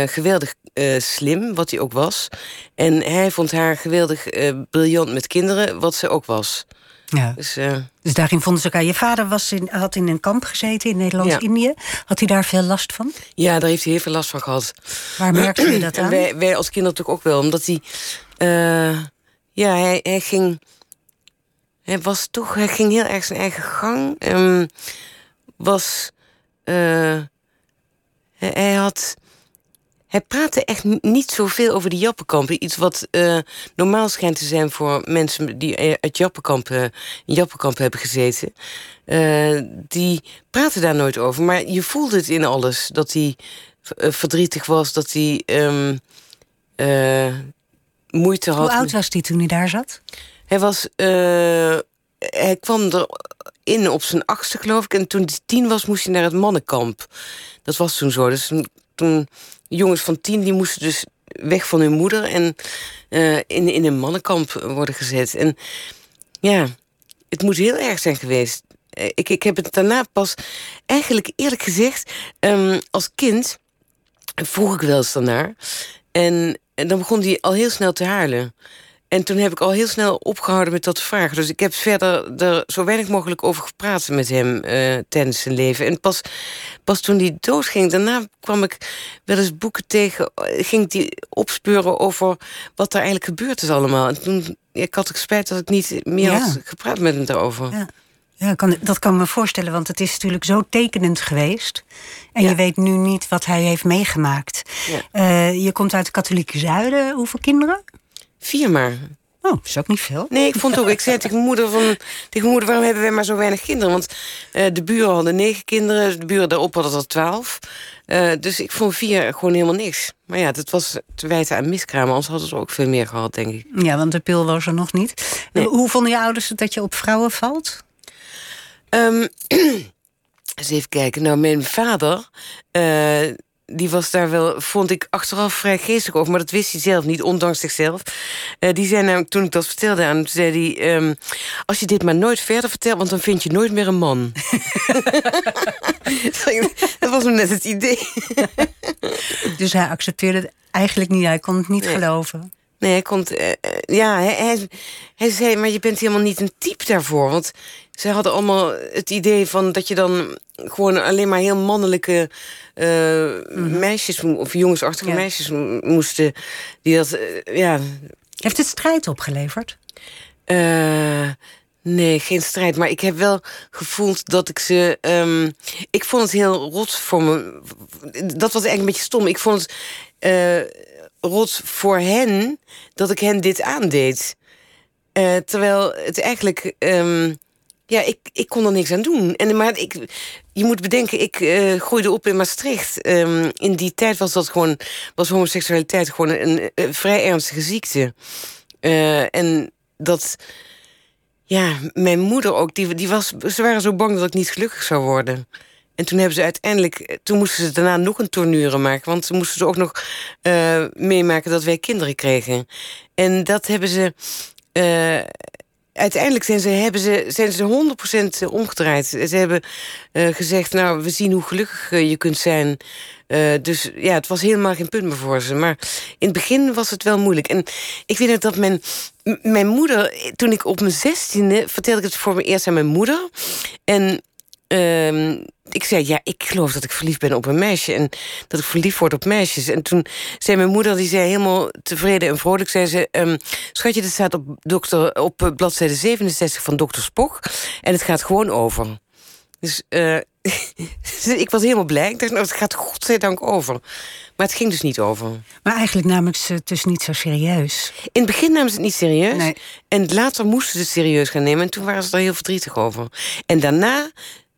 geweldig eh, slim, wat hij ook was. En hij vond haar geweldig eh, briljant met kinderen, wat ze ook was. Ja. Dus eh, Dus daarin vonden ze elkaar. Je vader was in, had in een kamp gezeten in Nederlands-Indië. Had hij daar veel last van? ja, daar heeft hij heel veel last van gehad. Waar merkte je dat En aan? wij, wij als kinderen natuurlijk ook wel, omdat hij... ja, hij, hij ging... Hij was toch... Hij ging heel erg zijn eigen gang. Ehm, was... hij had... Hij praatte echt niet zoveel over die Jappenkampen. Iets wat uh, normaal schijnt te zijn voor mensen die uit Jappenkamp, uh, in Jappenkamp hebben gezeten. Uh, die praten daar nooit over. Maar je voelde het in alles. Dat hij verdrietig was, dat hij um, moeite had. Hoe oud was hij toen hij daar zat? Hij was. hij kwam erin op zijn achtste, geloof ik. En toen hij tien was, moest hij naar het mannenkamp. Dat was toen zo. Dus toen jongens van tien die moesten dus weg van hun moeder en uh, in, in een mannenkamp worden gezet. En ja, het moet heel erg zijn geweest. Eh, ik, ik heb het daarna pas, eigenlijk eerlijk gezegd, um, als kind vroeg ik wel eens daarnaar. En, en dan begon hij al heel snel te huilen. En toen heb ik al heel snel opgehouden met dat vragen. Dus ik heb verder er zo weinig mogelijk over gepraat met hem uh, tijdens zijn leven. En pas, pas toen hij doodging, daarna kwam ik wel eens boeken tegen. Ging die opspeuren over wat er eigenlijk gebeurd is allemaal. En toen ik had ik spijt dat ik niet meer had gepraat met hem daarover. Ja. Ja, kan, dat kan me voorstellen, want het is natuurlijk zo tekenend geweest. En je weet nu niet wat hij heeft meegemaakt. Ja. Uh, je komt uit het katholieke zuiden. Hoeveel kinderen? Vier maar. Oh, dat is ook niet veel. Nee, ik vond ook. Ik zei tegen mijn moeder: van, tegen mijn moeder waarom hebben wij maar zo weinig kinderen? Want uh, de buren hadden negen kinderen, de buren daarop hadden er twaalf. Uh, dus ik vond vier gewoon helemaal niks. Maar ja, dat was te wijten aan miskramen. Anders hadden ze ook veel meer gehad, denk ik. Ja, want de pil was er nog niet. Nee. Hoe vonden je ouders het dat je op vrouwen valt? Um, eens even kijken. Nou, mijn vader. Uh, die was daar wel, vond ik achteraf vrij geestig over. Maar dat wist hij zelf niet, ondanks zichzelf. Uh, die zei namelijk, toen ik dat vertelde aan hem... zei hij, um, als je dit maar nooit verder vertelt... want dan vind je nooit meer een man. dat was hem net het idee. dus hij accepteerde het eigenlijk niet. Hij kon het niet geloven. Nee, hij komt. Uh, ja, hij, hij, hij, zei, maar je bent helemaal niet een type daarvoor. Want ze hadden allemaal het idee van dat je dan gewoon alleen maar heel mannelijke uh, meisjes of jongensachtige ja. meisjes moesten. Die dat, uh, ja. Heeft het strijd opgeleverd? nee, geen strijd. Maar ik heb wel gevoeld dat ik ze. Um, ik vond het heel rot voor me. Dat was eigenlijk een beetje stom. Ik vond het rot voor hen dat ik hen dit aandeed. Uh, terwijl het eigenlijk. Um, ja, ik, ik kon er niks aan doen. En, maar ik, je moet bedenken, ik uh, groeide op in Maastricht. Um, in die tijd was dat gewoon, was homoseksualiteit gewoon een, vrij ernstige ziekte. Uh, en dat, ja, mijn moeder ook, die, die was, ze waren zo bang dat ik niet gelukkig zou worden. En toen hebben ze uiteindelijk, toen moesten ze daarna nog een tournure maken. Want ze moesten ze ook nog uh, meemaken dat wij kinderen kregen. En dat hebben ze. Uh, uiteindelijk zijn ze, hebben ze, zijn ze 100% omgedraaid. Ze hebben uh, gezegd: Nou, we zien hoe gelukkig je kunt zijn. dus ja, het was helemaal geen punt meer voor ze. Maar in het begin was het wel moeilijk. En ik weet dat mijn, mijn moeder, toen ik op mijn zestiende, vertelde ik het voor me eerst aan mijn moeder. En uh, ik zei, ja, ik geloof dat ik verliefd ben op een meisje. En dat ik verliefd word op meisjes. En toen zei mijn moeder, die zei helemaal tevreden en vrolijk... zei ze, um, schatje, dat staat op, dokter, op eh, bladzijde 67 van dokter Spok. En het gaat gewoon over. Dus uh, ik was helemaal blij. Ik dacht, nou, het gaat godzijdank over. Maar het ging dus niet over. Maar eigenlijk namen ze het dus niet zo serieus. In het begin namen ze het niet serieus. Nee. En later moesten ze het serieus gaan nemen. En toen waren ze er heel verdrietig over. En daarna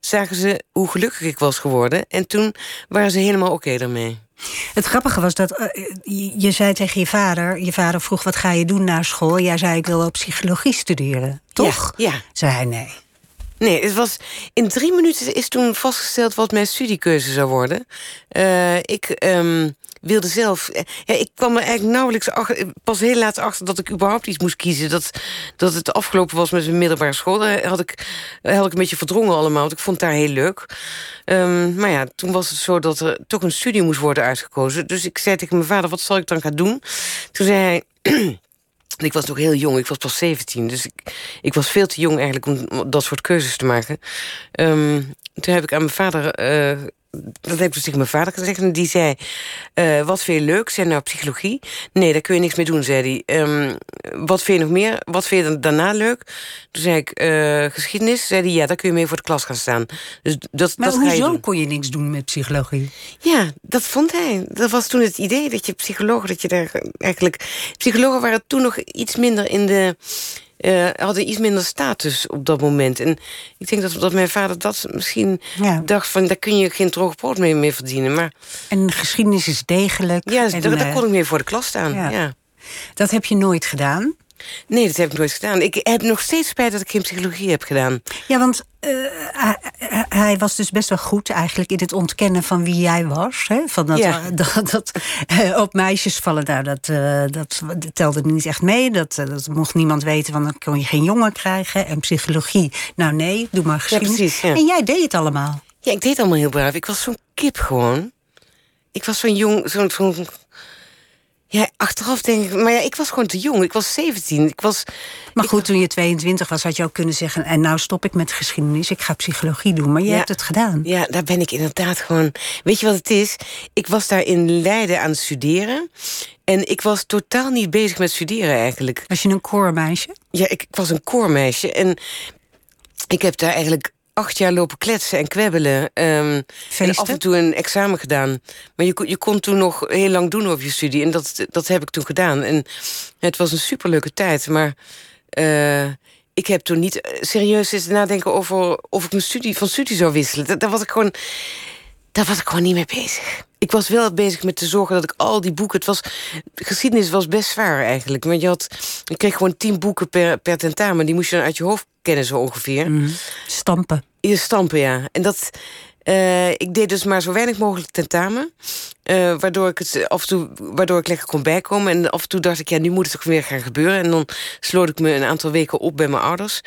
zagen ze hoe gelukkig ik was geworden. En toen waren ze helemaal oké okay daarmee. Het grappige was dat uh, je zei tegen je vader... je vader vroeg wat ga je doen na school? Jij zei ik wil op psychologie studeren, toch? Ja. ja. Zei hij nee. Nee, het was in drie minuten is toen vastgesteld wat mijn studiekeuze zou worden. Uh, ik um, wilde zelf. Eh, ja, ik kwam er eigenlijk nauwelijks achter, pas heel laat achter dat ik überhaupt iets moest kiezen. Dat, dat het afgelopen was met mijn middelbare school. Daar had ik, had ik een beetje verdrongen allemaal. Want ik vond het daar heel leuk. Um, maar ja, toen was het zo dat er toch een studie moest worden uitgekozen. Dus ik zei tegen mijn vader: wat zal ik dan gaan doen? Toen zei hij. ik was nog heel jong, ik was pas 17. Dus ik, ik was veel te jong eigenlijk om dat soort keuzes te maken. Um, toen heb ik aan mijn vader... eh, dat heb ik dus tegen mijn vader gezegd. En die zei, eh, wat vind je leuk? Zei nou, psychologie. Nee, daar kun je niks mee doen, zei hij. Ehm, wat vind je nog meer? Wat vind je daarna leuk? Toen zei ik, eh, geschiedenis. Zei hij, ja, daar kun je mee voor de klas gaan staan. Dus dat, Maar dat ga je hoezo doen. kon je niks doen met psychologie? Ja, dat vond hij. Dat was toen het idee dat je psychologen, dat je daar eigenlijk. Psychologen waren toen nog iets minder in de. Eh, hadden iets minder status op dat moment. En ik denk dat, dat mijn vader dat misschien Ja. dacht van... daar kun je geen droog brood mee, verdienen. Maar En geschiedenis is degelijk. ja, dus en, daar, daar eh, kon ik mee voor de klas staan. ja. Ja. Dat heb je nooit gedaan. Nee, dat heb ik nooit gedaan. Ik heb nog steeds spijt dat ik geen psychologie heb gedaan. Ja, want eh, hij, was dus best wel goed eigenlijk in het ontkennen van wie jij was. Hè? Van dat, Ja. dat, dat eh, op meisjes vallen, nou, dat, eh, dat, telde niet echt mee. Dat, dat mocht niemand weten, want dan kon je geen jongen krijgen. En psychologie, nou nee, doe maar geschiedenis. precies, ja. En jij deed het allemaal. Ja, ik deed allemaal heel braaf. Ik was zo'n kip gewoon. Ik was zo'n jong, zo'n... zo'n- ja, achteraf denk ik... Maar ja, ik was gewoon te jong. Ik was 17. Ik was... Maar goed, toen je 22 was, had je ook kunnen zeggen... en nou stop ik met geschiedenis, ik ga psychologie doen. Maar je Ja. hebt het gedaan. Ja, daar ben ik inderdaad gewoon... Weet je wat het is? Ik was daar in Leiden aan het studeren. En ik was totaal niet bezig met studeren eigenlijk. Was je een koormeisje? Ja, ik, ik was een koormeisje. En ik heb daar eigenlijk acht jaar lopen kletsen en kwebbelen. ehm, en af en toe een examen gedaan. Maar je, kon- je kon toen nog heel lang doen op je studie. En dat, dat heb ik toen gedaan. En het was een superleuke tijd. Maar eh, ik heb toen niet eh, serieus zitten nadenken over of ik mijn studie van studie zou wisselen. Dat- Daar was ik gewoon. Daar was ik gewoon niet mee bezig. Ik was wel bezig met te zorgen dat ik al die boeken. Het was, geschiedenis was best zwaar eigenlijk. Want je had, ik kreeg gewoon tien boeken per, per tentamen. Die moest je dan uit je hoofd kennen, zo ongeveer. Mhm. Stampen. Je stampen, ja. En dat. eh, ik deed dus maar zo weinig mogelijk tentamen. eh, waardoor ik het af en toe, waardoor ik lekker kon bijkomen. En af en toe dacht ik, ja, nu moet het toch weer gaan gebeuren. En dan sloot ik me een aantal weken op bij mijn ouders.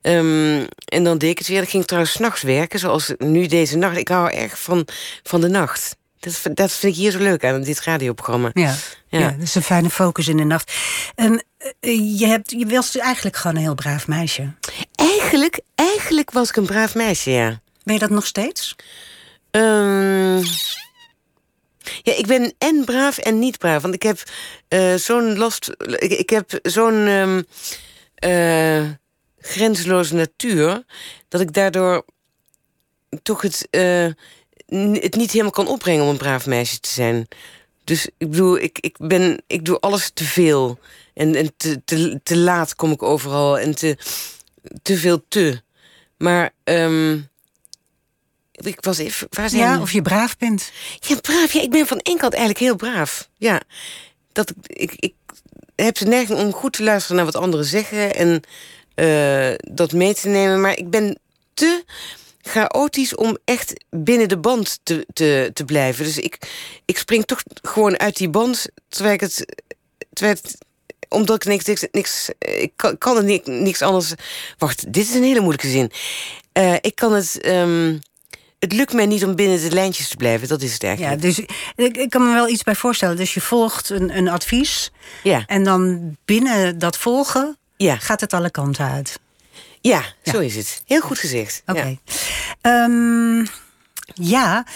Ehm, en dan deed ik het weer. Ik ging trouwens s'nachts werken, zoals nu deze nacht. Ik hou erg van, van de nacht. Dat, vind- dat vind ik hier zo leuk aan dit radioprogramma. Ja. Ja. Ja. dat is een fijne focus in de nacht. Ehm, eh, je, hebt, je was eigenlijk gewoon een heel braaf meisje. Eigenlijk, eigenlijk was ik een braaf meisje, ja. Ben je dat nog steeds? Ehm, ja, ik ben en braaf en niet braaf. Want ik heb eh, zo'n last. Ik, ik heb zo'n eh, grenzeloze natuur. dat ik daardoor toch het, het niet helemaal kan opbrengen om een braaf meisje te zijn. Dus ik bedoel, ik, ik, ben, ik doe alles te veel. En, en te, te, te laat kom ik overal. En te, te veel te. Maar. ehm, ik was even. Waar zijn Ja, of je braaf bent. Ja, braaf. Ja, ik ben van één kant eigenlijk heel braaf. Ja, dat ik, ik, ik heb de neiging om goed te luisteren naar wat anderen zeggen en eh, dat mee te nemen. Maar ik ben te chaotisch om echt binnen de band te, te, te blijven. Dus ik, ik spring toch gewoon uit die band terwijl ik het. Terwijl het omdat ik niks, niks, niks ik kan, kan het niks, niks anders. Wacht, dit is een hele moeilijke zin. Eh, ik kan het. ehm, het lukt mij niet om binnen de lijntjes te blijven. Dat is het Ja, eigenlijk. dus ik, ik kan me wel iets bij voorstellen. Dus je volgt een, een advies. Ja, En dan binnen dat volgen ja, gaat het alle kanten uit. Ja, zo is het. Heel goed gezegd. Oké. Ja. Ehm, ja,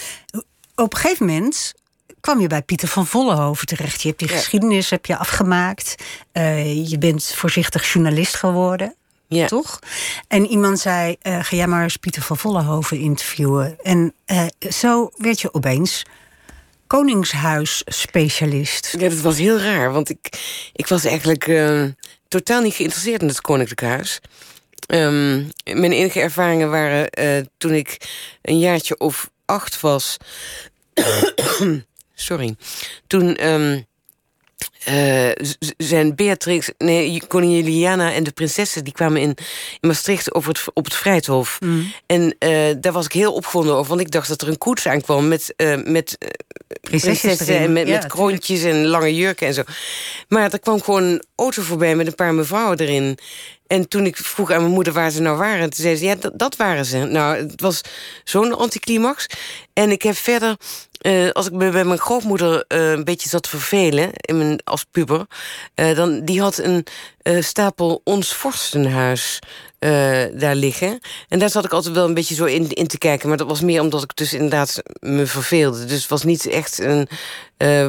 op een gegeven moment kwam je bij Pieter van Vollenhoven terecht. Je hebt die Ja. geschiedenis heb je afgemaakt. Eh, je bent voorzichtig journalist geworden. Ja. Toch? En iemand zei: eh, Ga jij maar eens Pieter van Vollenhoven interviewen. En eh, zo werd je opeens Koningshuis-specialist. Ja, dat was heel raar, want ik, ik was eigenlijk totaal niet geïnteresseerd in het Koninklijk Huis. Ehm, mijn enige ervaringen waren eh, toen ik een jaartje of acht was. Sorry. Toen ehm, eh, zijn Beatrix, nee, koningin Juliana en de prinsessen... die kwamen in, in Maastricht over het, op het Vrijthof. En eh, daar was ik heel opgewonden over, want ik dacht dat er een koets aankwam... met, eh, met prinsessen en met, Ja, met kroontjes en lange jurken en zo. Maar er kwam gewoon een auto voorbij met een paar mevrouwen erin. En toen ik vroeg aan mijn moeder waar ze nou waren... toen zei ze, ja, dat, dat waren ze. Nou, het was zo'n anticlimax. En ik heb verder... eh, als ik me bij mijn grootmoeder eh, een beetje zat te vervelen... In mijn, als puber... eh, dan, die had een stapel Ons Vorstenhuis... daar liggen. En daar zat ik altijd wel een beetje zo in, in te kijken. Maar dat was meer omdat ik dus inderdaad me verveelde. Dus het was niet echt een uh,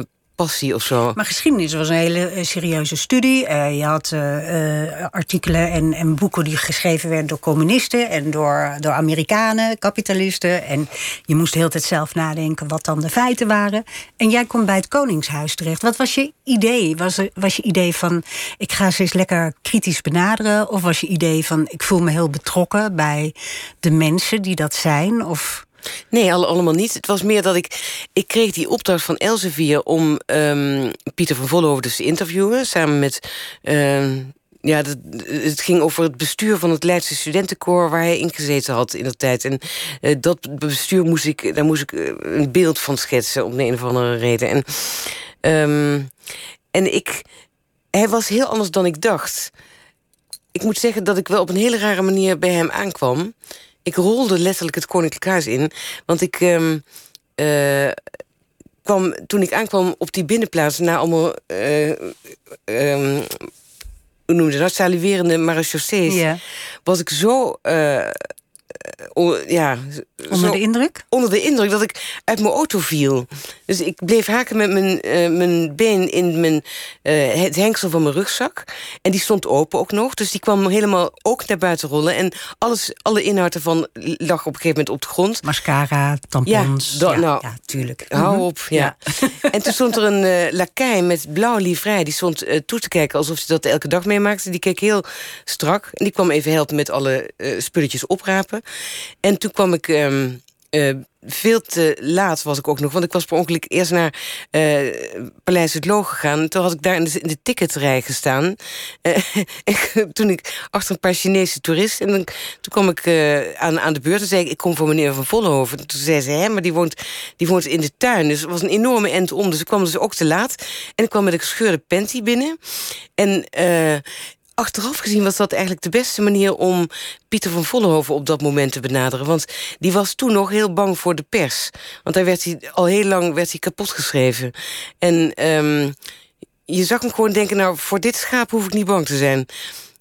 Maar geschiedenis was een hele eh, serieuze studie. Uh, je had uh, artikelen en, en, boeken die geschreven werden door communisten en door, door Amerikanen, kapitalisten. En je moest de hele tijd zelf nadenken wat dan de feiten waren. En jij komt bij het Koningshuis terecht. Wat was je idee? Was, was je idee van ik ga ze eens lekker kritisch benaderen? Of was je idee van ik voel me heel betrokken bij de mensen die dat zijn? Of Nee, allemaal niet. Het was meer dat ik... Ik kreeg die opdracht van Elsevier om um, Pieter van Vollenhoven dus te interviewen... samen met... Uh, ja, het ging over het bestuur van het Leidse studentenkoor... waar hij ingezeten had in de tijd. En uh, dat bestuur moest ik... daar moest ik uh, een beeld van schetsen... om de een of andere reden. En, um, en ik... Hij was heel anders dan ik dacht. Ik moet zeggen dat ik wel op een hele rare manier bij hem aankwam ik rolde letterlijk het Koninklijk Huis in. Want ik um, uh, kwam, toen ik aankwam op die binnenplaats... na allemaal... Uh, um, hoe noemde dat? Saluerende marechaussees... Yeah. was ik zo... Uh, ja, onder de indruk? Onder de indruk dat ik uit mijn auto viel. Dus ik bleef haken met mijn, uh, mijn been in mijn, uh, het hengsel van mijn rugzak. En die stond open ook nog. Dus die kwam helemaal ook naar buiten rollen. En alles, alle inhoud ervan lag op een gegeven moment op de grond. Mascara, tampons. Ja, nou, ja tuurlijk. Hou mhm. op, ja. ja. en toen stond er een uh, met blauwe livrei. Die stond toe te kijken alsof ze dat elke dag meemaakte. Die keek heel strak. En die kwam even helpen met alle spulletjes oprapen. En toen kwam ik... Um, uh, veel te laat was ik ook nog. Want ik was per ongeluk eerst naar uh, Paleis het Loog gegaan. Toen had ik daar in de, in de ticketrij gestaan. Uh, toen ik achter een paar Chinese toeristen... en toen kwam ik aan, aan de beurt en zei ik... ik kom voor meneer Van Vollenhoven. Toen zei ze, hè, maar die woont, die woont in de tuin. Dus het was een enorme end om. Dus ik kwam dus ook te laat. En ik kwam met een gescheurde panty binnen. En achteraf gezien was dat eigenlijk de beste manier om Pieter van Vollenhoven op dat moment te benaderen. Want die was toen nog heel bang voor de pers. Want daar werd hij al heel lang werd hij kapot geschreven. En um, je zag hem gewoon denken, nou, voor dit schaap hoef ik niet bang te zijn.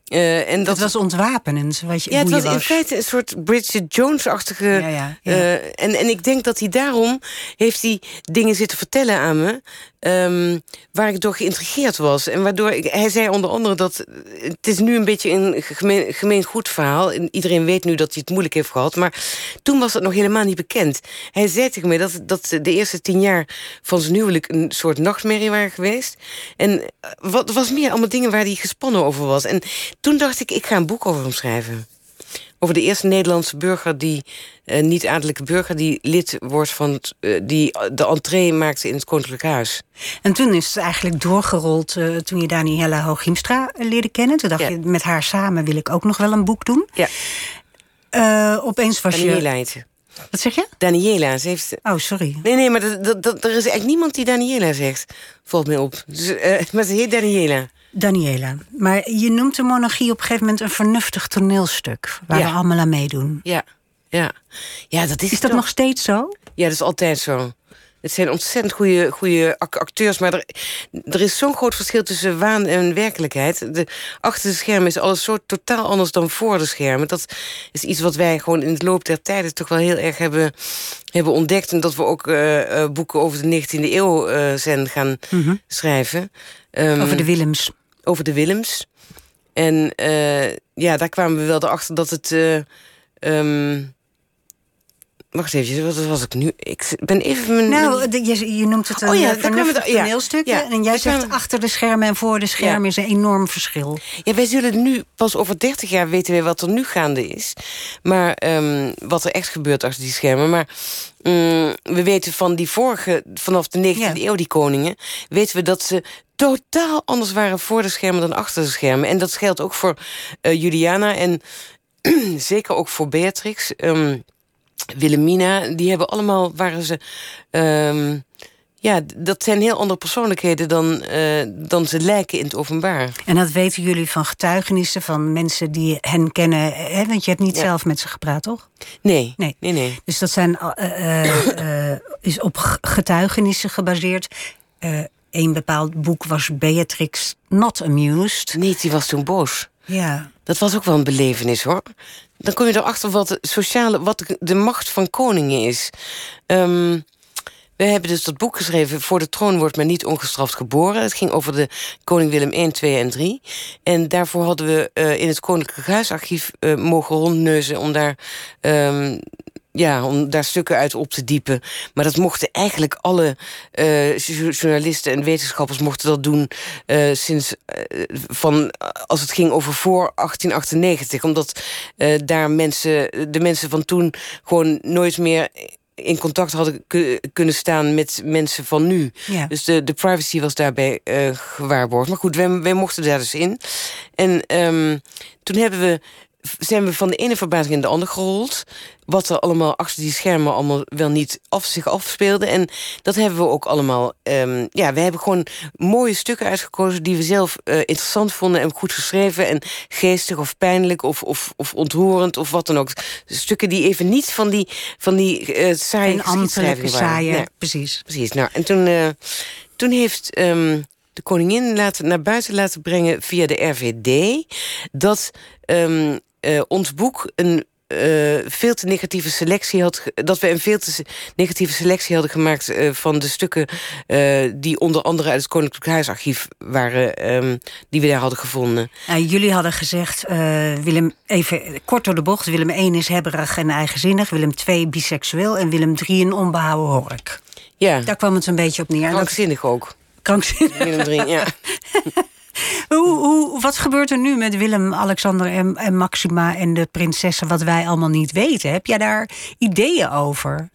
Uh, en dat het was ontwapenend. Wat je, ja, het was, in feite een soort Bridget Jones-achtige. Ja, ja, ja. Uh, en, en ik denk dat hij daarom heeft hij dingen zitten vertellen aan me. Um, waar ik door geïntrigeerd was. En waardoor ik, hij zei onder andere dat. Het is nu een beetje een gemeen, gemeen goed verhaal. Iedereen weet nu dat hij het moeilijk heeft gehad. Maar toen was dat nog helemaal niet bekend. Hij zei tegen mij dat, dat de eerste tien jaar van zijn huwelijk een soort nachtmerrie waren geweest. En wat was meer allemaal dingen waar hij gespannen over was. En toen dacht ik, ik ga een boek over hem schrijven. Over de eerste Nederlandse burger die, uh, niet-adellijke burger, die lid wordt van uh, die de entree maakte in het Koninklijk Huis. En toen is het eigenlijk doorgerold uh, toen je Daniela Hooghiemstra leerde kennen. Toen dacht ja. je, met haar samen wil ik ook nog wel een boek doen. Ja. opeens was Daniela je. Heet Wat zeg je? Daniela. Ze heeft... Oh, sorry. Nee, nee, maar dat, dat, dat, er is eigenlijk niemand die Daniela zegt. Valt mij op. Dus, maar ze heet Daniela. Daniela, maar je noemt de monarchie op een gegeven moment een vernuftig toneelstuk waar Ja. we allemaal aan meedoen. Ja, ja. ja dat is Is dat toch- nog steeds zo? Ja, dat is altijd zo. Het zijn ontzettend goede, goede ac- acteurs, maar er, er is zo'n groot verschil tussen waan en werkelijkheid. De, achter de schermen is alles zo totaal anders dan voor de schermen. Dat is iets wat wij gewoon in het loop der tijden toch wel heel erg hebben, hebben ontdekt. En dat we ook eh, eh, boeken over de 19e eeuw eh, zijn gaan schrijven. Ehm, Over de Willems. Over de Willems. En eh, ja, daar kwamen we wel erachter dat het. ehm, wacht even, wat was ik nu? Ik ben even. Mijn, Nou, je, je noemt het een Oh ja, vernuftig. En jij zegt achter de schermen en voor de schermen is een enorm verschil. Ja, wij zullen nu pas over 30 jaar weten wat er nu gaande is. Maar ehm, wat er echt gebeurt achter die schermen. Maar mm, we weten van die vorige, vanaf de 19e Ja. eeuw, die koningen, weten we dat ze totaal anders waren voor de schermen dan achter de schermen. En dat geldt ook voor eh, Juliana en zeker ook voor Beatrix. ehm, Wilhelmina, die hebben allemaal, waren ze... ehm, ja, dat zijn heel andere persoonlijkheden dan, eh, dan ze lijken in het openbaar. En dat weten jullie van getuigenissen van mensen die hen kennen. Hè? Want je hebt niet Ja. zelf met ze gepraat, toch? Nee, Nee. nee, nee. Dus dat zijn, eh, eh, is op getuigenissen gebaseerd. Een bepaald boek was Beatrix Not Amused. Nee, die was toen boos. Ja. Dat was ook wel een belevenis hoor. Dan kom je erachter wat de sociale, wat de- macht van koningen is. Ehm, we hebben dus dat boek geschreven. Voor de troon wordt men niet ongestraft geboren. Het ging over de koning Willem 1, 2 en 3. En daarvoor hadden we eh, in het Koninklijk Huisarchief eh, mogen rondneuzen om daar. ehm, ja, om daar stukken uit op te diepen. Maar dat mochten eigenlijk alle eh, jo- journalisten en wetenschappers mochten dat doen eh, sinds eh, van als het ging over voor 1898, omdat daar mensen, de mensen van toen gewoon nooit meer in contact hadden ku- kunnen staan met mensen van nu. Ja. Dus de, de privacy was daarbij eh, gewaarborgd. Maar goed, wij, wij mochten daar dus in. En ehm, toen hebben we, zijn we van de ene verbazing in de andere gerold. Wat er allemaal achter die schermen allemaal wel niet af, zich afspeelde. En dat hebben we ook allemaal. ehm, ja, we hebben gewoon mooie stukken uitgekozen die we zelf eh, interessant vonden en goed geschreven. En geestig of pijnlijk of, of, of ontroerend of wat dan ook. Stukken die even niet van die, van die eh saaie geschiedschrijving waren. saaie, Nee. precies. Precies. Nou, en toen, eh, toen heeft ehm, de koningin laten, naar buiten laten brengen via de RVD dat ehm, eh, ons boek een eh, veel te negatieve selectie had. Dat we een veel te negatieve selectie hadden gemaakt eh, van de stukken die onder andere uit het Koninklijk Huisarchief waren, ehm, die we daar hadden gevonden. Nou, jullie hadden gezegd, Willem, even kort door de bocht... Willem 1 is hebberig en eigenzinnig, Willem 2 biseksueel... en Willem 3 een onbehouden hork. Ja, Daar kwam het een beetje op neer. Krankzinnig ook. krankzinnig. Willem drie, ja. Hoe, hoe, wat gebeurt er nu met Willem, Alexander en, Maxima en de prinsessen... wat wij allemaal niet weten? Heb jij daar ideeën over?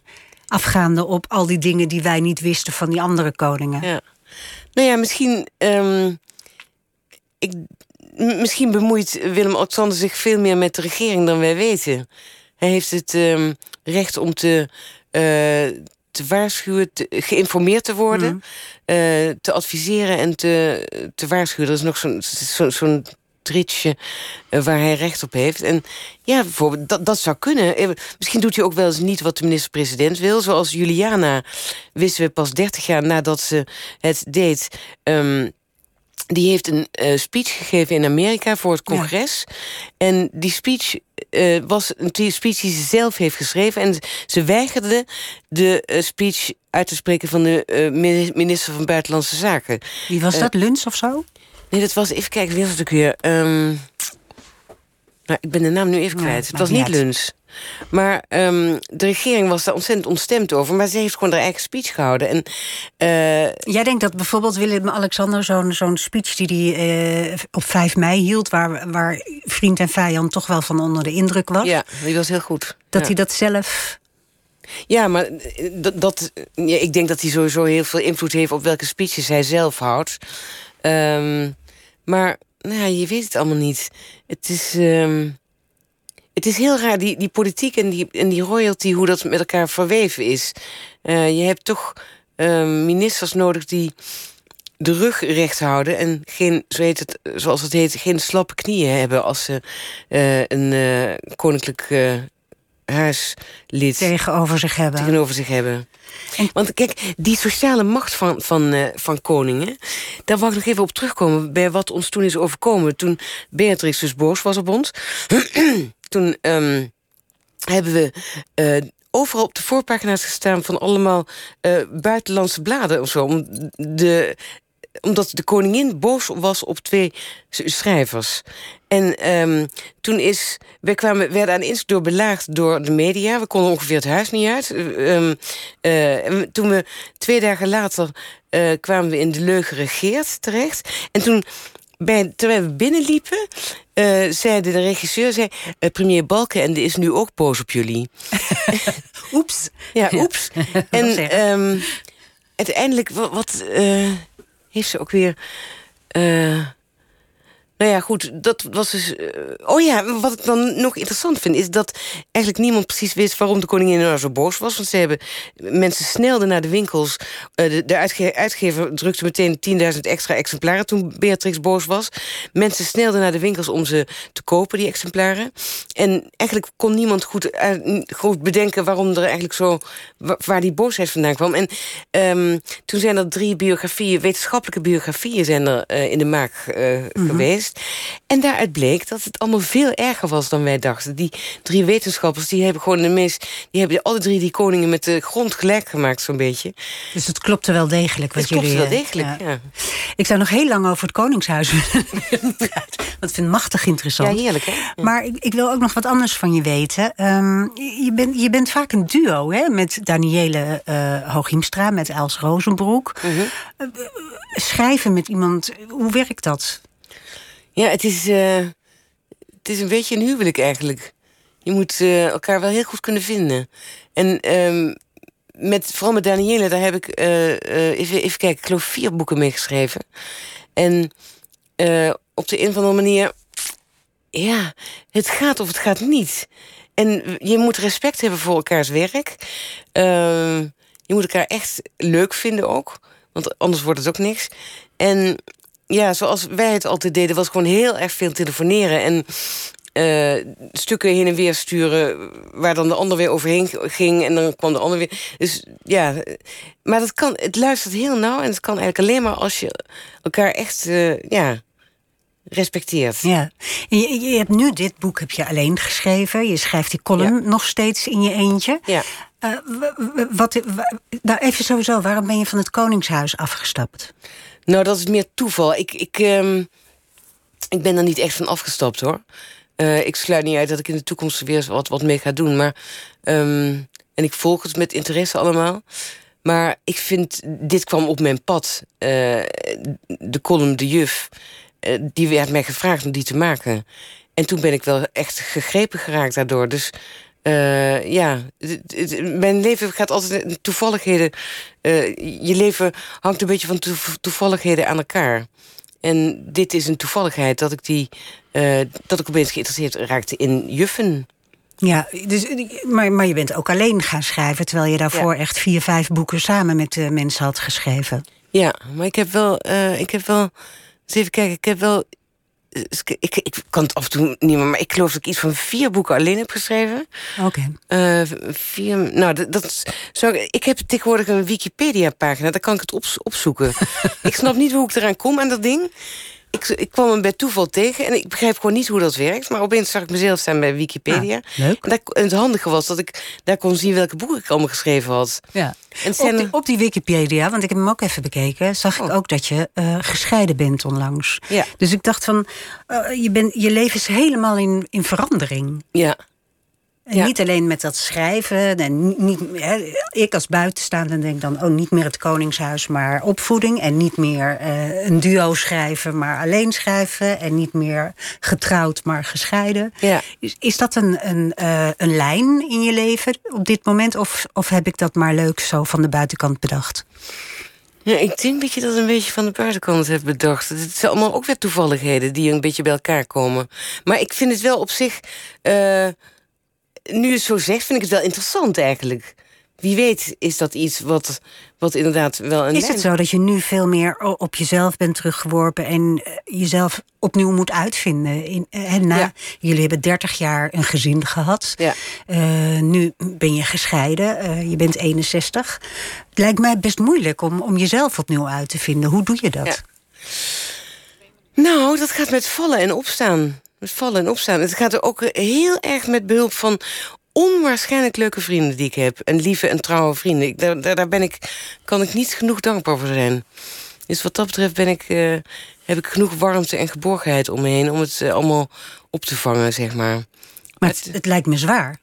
Afgaande op al die dingen die wij niet wisten van die andere koningen. Ja. Nou ja, misschien. ehm, ik, misschien bemoeit Willem-Alexander zich veel meer met de regering dan wij weten. Hij heeft het ehm, recht om te, eh, te waarschuwen, te- geïnformeerd te worden, eh, te adviseren en te, te waarschuwen. Er is nog zo'n zo'n tritsje eh, waar hij recht op heeft. En ja, bijvoorbeeld, dat, dat zou kunnen. Eh, Misschien doet hij ook wel eens niet wat de minister-president wil. Zoals Juliana wisten we pas 30 jaar nadat ze het deed. ehm, die heeft een eh, speech gegeven in Amerika voor het Ja. congres. En die speech eh, was een speech die ze zelf heeft geschreven. En ze weigerde de eh, speech uit te spreken van de mini- minister van Buitenlandse Zaken. Wie was dat, Luns of zo? Nee, dat was, even kijken, wie was het ook weer? Ehm, nou, ik ben de naam nu even kwijt. het was niet. Luns. Maar ehm, de regering was daar ontzettend ontstemd over. Maar ze heeft gewoon haar eigen speech gehouden. En eh, Jij denkt dat bijvoorbeeld Willem-Alexander zo'n zo'n speech die hij eh, op 5 mei hield... Waar, waar vriend en vijand toch wel van onder de indruk was... ja, die was heel goed. dat ja. hij dat zelf... Ja, maar eh, dat, dat, ja, ik denk dat hij sowieso heel veel invloed heeft op welke speeches hij zelf houdt. Ehm, maar nou ja, je weet het allemaal niet. Het is, ehm, het is heel raar, die, die politiek en die, en die royalty, hoe dat met elkaar verweven is. Eh, je hebt toch ehm, ministers nodig die de rug recht houden en geen, zo heet het, zoals het heet, geen slappe knieën hebben als ze eh, een eh, koninklijk huislid tegenover zich hebben. tegenover zich hebben. En- Want kijk, die sociale macht van, van, van koningen... daar wou ik nog even op terugkomen bij wat ons toen is overkomen. Toen Beatrix dus boos was op ons... toen ehm, hebben we eh, overal op de voorpagina's gestaan... van allemaal eh, buitenlandse bladen of zo. De, omdat de koningin boos was op twee schrijvers. En ehm, toen is... Wij kwamen, werden aan instuk door belaagd door de media. We konden ongeveer het huis niet uit. Eh, en toen we twee dagen later kwamen we in de leugen regeert terecht. En toen, bij, terwijl we binnenliepen, zeide de regisseur... Zei, eh, premier Balkenende is nu ook boos op jullie. Oeps. Ja, oeps. en ehm, uiteindelijk, wat, wat eh, heeft ze ook weer... nou ja, goed, dat was dus... eh, oh ja, wat ik dan nog interessant vind... is dat eigenlijk niemand precies wist waarom de koningin nou zo boos was. Want ze hebben... Mensen snelden naar de winkels. eh, de de uitge- uitgever drukte meteen 10.000 extra exemplaren... toen Beatrix boos was. Mensen snelden naar de winkels om ze te kopen, die exemplaren. En eigenlijk kon niemand goed, eh, goed bedenken... waarom er eigenlijk zo... wa- waar die boosheid vandaan kwam. En ehm, toen zijn er drie biografieën... wetenschappelijke biografieën zijn er in de maak eh, geweest... geweest. En daaruit bleek dat het allemaal veel erger was dan wij dachten. Die drie wetenschappers die hebben gewoon de meest. die hebben alle drie die koningen met de grond gelijk gemaakt, zo'n beetje. Dus het klopte wel degelijk wat Het jullie... klopt wel eh, degelijk, ja. Ik zou nog heel lang over het Koningshuis willen praten, Want ik vind het machtig interessant. Ja, heerlijk, hè? Ja. Maar ik, ik wil ook nog wat anders van je weten. Ehm, je, bent, je bent vaak een duo hè? met eh Hooghiemstra, met Els Rozenbroek. Mhm. Eh, schrijven met iemand, hoe werkt dat? Ja, het is, eh, het is een beetje een huwelijk eigenlijk. Je moet eh, elkaar wel heel goed kunnen vinden. En ehm, met, vooral met Danielle, daar heb ik, eh, even, even kijken, ik geloof vier boeken mee geschreven. En op de een of andere manier, ja, het gaat of het gaat niet. En je moet respect hebben voor elkaars werk. Ehm, je moet elkaar echt leuk vinden ook. Want anders wordt het ook niks. En ja, zoals wij het altijd deden, was gewoon heel erg veel telefoneren. En eh, stukken heen en weer sturen, waar dan de ander weer overheen ging. En dan kwam de ander weer. Dus ja, maar dat kan, het luistert heel nauw. En het kan eigenlijk alleen maar als je elkaar echt eh, ja, respecteert. Ja. Je, je hebt nu dit boek heb je alleen geschreven. Je schrijft die column nog steeds in je eentje. Ja. Eh, wat, wa- nou, even sowieso, waarom ben je van het Koningshuis afgestapt? Nou, dat is meer toeval. Ik, ik, ehm, ik ben er niet echt van afgestapt hoor. Eh, ik sluit niet uit dat ik in de toekomst weer wat, wat mee ga doen. Maar, ehm, en ik volg het met interesse allemaal. Maar ik vind, dit kwam op mijn pad. Eh, de column De Juf, eh, die werd mij gevraagd om die te maken. En toen ben ik wel echt gegrepen geraakt daardoor. Dus eh, ja, mijn leven gaat altijd in toevalligheden. eh, je leven hangt een beetje van toev- toevalligheden aan elkaar. En dit is een toevalligheid dat ik die. eh, dat ik opeens geïnteresseerd raakte in juffen. Ja, dus, maar, maar je bent ook alleen gaan schrijven... terwijl je daarvoor Ja. echt vier, vijf boeken samen met de mensen had geschreven. Ja, maar ik heb wel. ik heb wel. Eens even kijken, ik heb wel. Eh, Ik, ik, kan het af en toe niet meer, maar ik geloof dat ik iets van vier boeken alleen heb geschreven. Oké. Eh, vier, nou, dat, dat ik heb tegenwoordig een Wikipedia-pagina, daar kan ik het op, opzoeken. ik snap niet hoe ik eraan kom aan dat ding. Ik, ik kwam hem bij toeval tegen en ik begrijp gewoon niet hoe dat werkt. Maar opeens zag ik mezelf staan bij Wikipedia. Ah, leuk. En, het handige was dat ik daar kon zien welke boeken ik allemaal geschreven had. Ja. En Op die, op die Wikipedia, want ik heb hem ook even bekeken... zag ik Oh. ook dat je eh, gescheiden bent onlangs. Ja. Dus ik dacht van, eh, je, bent je leven is helemaal in, in verandering. Ja, En Ja. niet alleen met dat schrijven. En niet, hè, ik als buitenstaander denk dan, oh, niet meer het Koningshuis, maar opvoeding. En niet meer eh, een duo schrijven, maar alleen schrijven. En niet meer getrouwd, maar gescheiden. ja. Is, is dat een, een, eh, een lijn in je leven op dit moment? Of, of heb ik dat maar leuk zo van de buitenkant bedacht? Ja, ik denk dat je dat een beetje van de buitenkant hebt bedacht. Het zijn allemaal ook weer toevalligheden die een beetje bij elkaar komen. Maar ik vind het wel op zich. eh, nu je het zo zegt, vind ik het wel interessant eigenlijk. Wie weet is dat iets wat, wat inderdaad wel een. Is het zo dat je nu veel meer op jezelf bent teruggeworpen en eh, jezelf opnieuw moet uitvinden? In, eh, en na, Ja. Jullie hebben 30 jaar een gezin gehad. Ja. Eh, nu ben je gescheiden, je bent 61. Het lijkt mij best moeilijk om, om jezelf opnieuw uit te vinden. Hoe doe je dat? Ja. Nou, dat gaat met vallen en opstaan. Met vallen en opstaan. Het gaat er ook heel erg met behulp van onwaarschijnlijk leuke vrienden die ik heb. En lieve en trouwe vrienden. Ik, daar, daar ben ik, kan ik niet genoeg dankbaar voor zijn. Dus wat dat betreft ben ik, eh, heb ik genoeg warmte en geborgenheid om me heen... om het eh, allemaal op te vangen, zeg maar. Maar het, het lijkt me zwaar.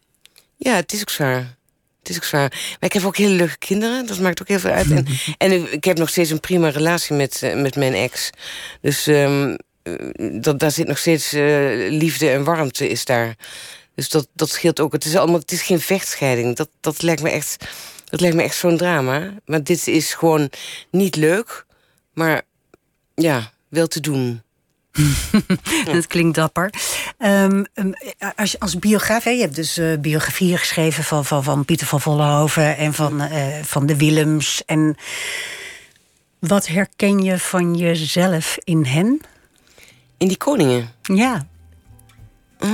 Ja, het is ook zwaar. Het is ook zwaar. Maar ik heb ook hele leuke kinderen. Dat maakt ook heel veel uit. En, en ik, heb nog steeds een prima relatie met, eh, met mijn ex. Dus ehm, eh, dat, daar zit nog steeds eh, liefde en warmte is daar. Dus dat, dat scheelt ook. Het is, allemaal, het is geen vechtscheiding. Dat, dat lijkt me echt, dat lijkt me echt zo'n drama. Maar dit is gewoon niet leuk. Maar ja, wel te doen. Dat klinkt dapper. Ehm, ehm, als, als biograaf, hè, je hebt dus eh, biografieën geschreven van, van, van Pieter van Vollenhoven en van, eh, van de Willems. En wat herken je van jezelf in hen? In die koningen. Ja,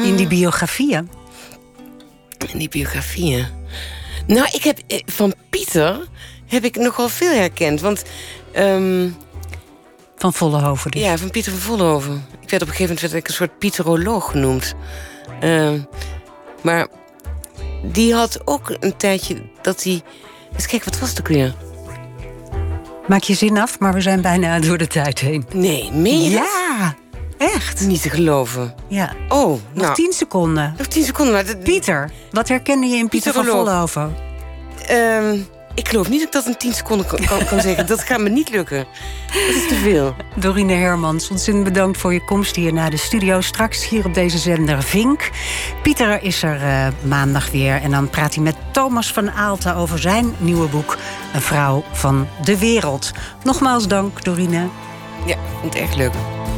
in die biografieën. In die biografieën. Nou, ik heb eh, van Pieter heb ik nogal veel herkend. Want ehm, Van Vollenhoven dus. ja, van Pieter van Vollenhoven. Ik werd op een gegeven moment werd ik een soort pieteroloog genoemd. Ehm, maar die had ook een tijdje dat hij... Eens kijk, wat was het ook weer? Maak je zin af, maar we zijn bijna door de tijd heen. Nee, dat? Ja, echt. Niet te geloven. Ja. Oh, Nog nou, tien seconden. nog tien seconden. Maar dat- Pieter, wat herkende je in Pieter van. Vollenhoven? Ehm, ik geloof niet dat ik dat in 10 seconden kan, kan, zeggen. Dat gaat me niet lukken. Dat is te veel. Dorine Hermans, ontzettend bedankt voor je komst hier naar de studio. Straks hier op deze zender Vink. Pieter is er eh, maandag weer. En dan praat hij met Thomas van Aalten over zijn nieuwe boek... Een vrouw van de wereld. Nogmaals dank, Dorine. Ja, ik vond het echt leuk.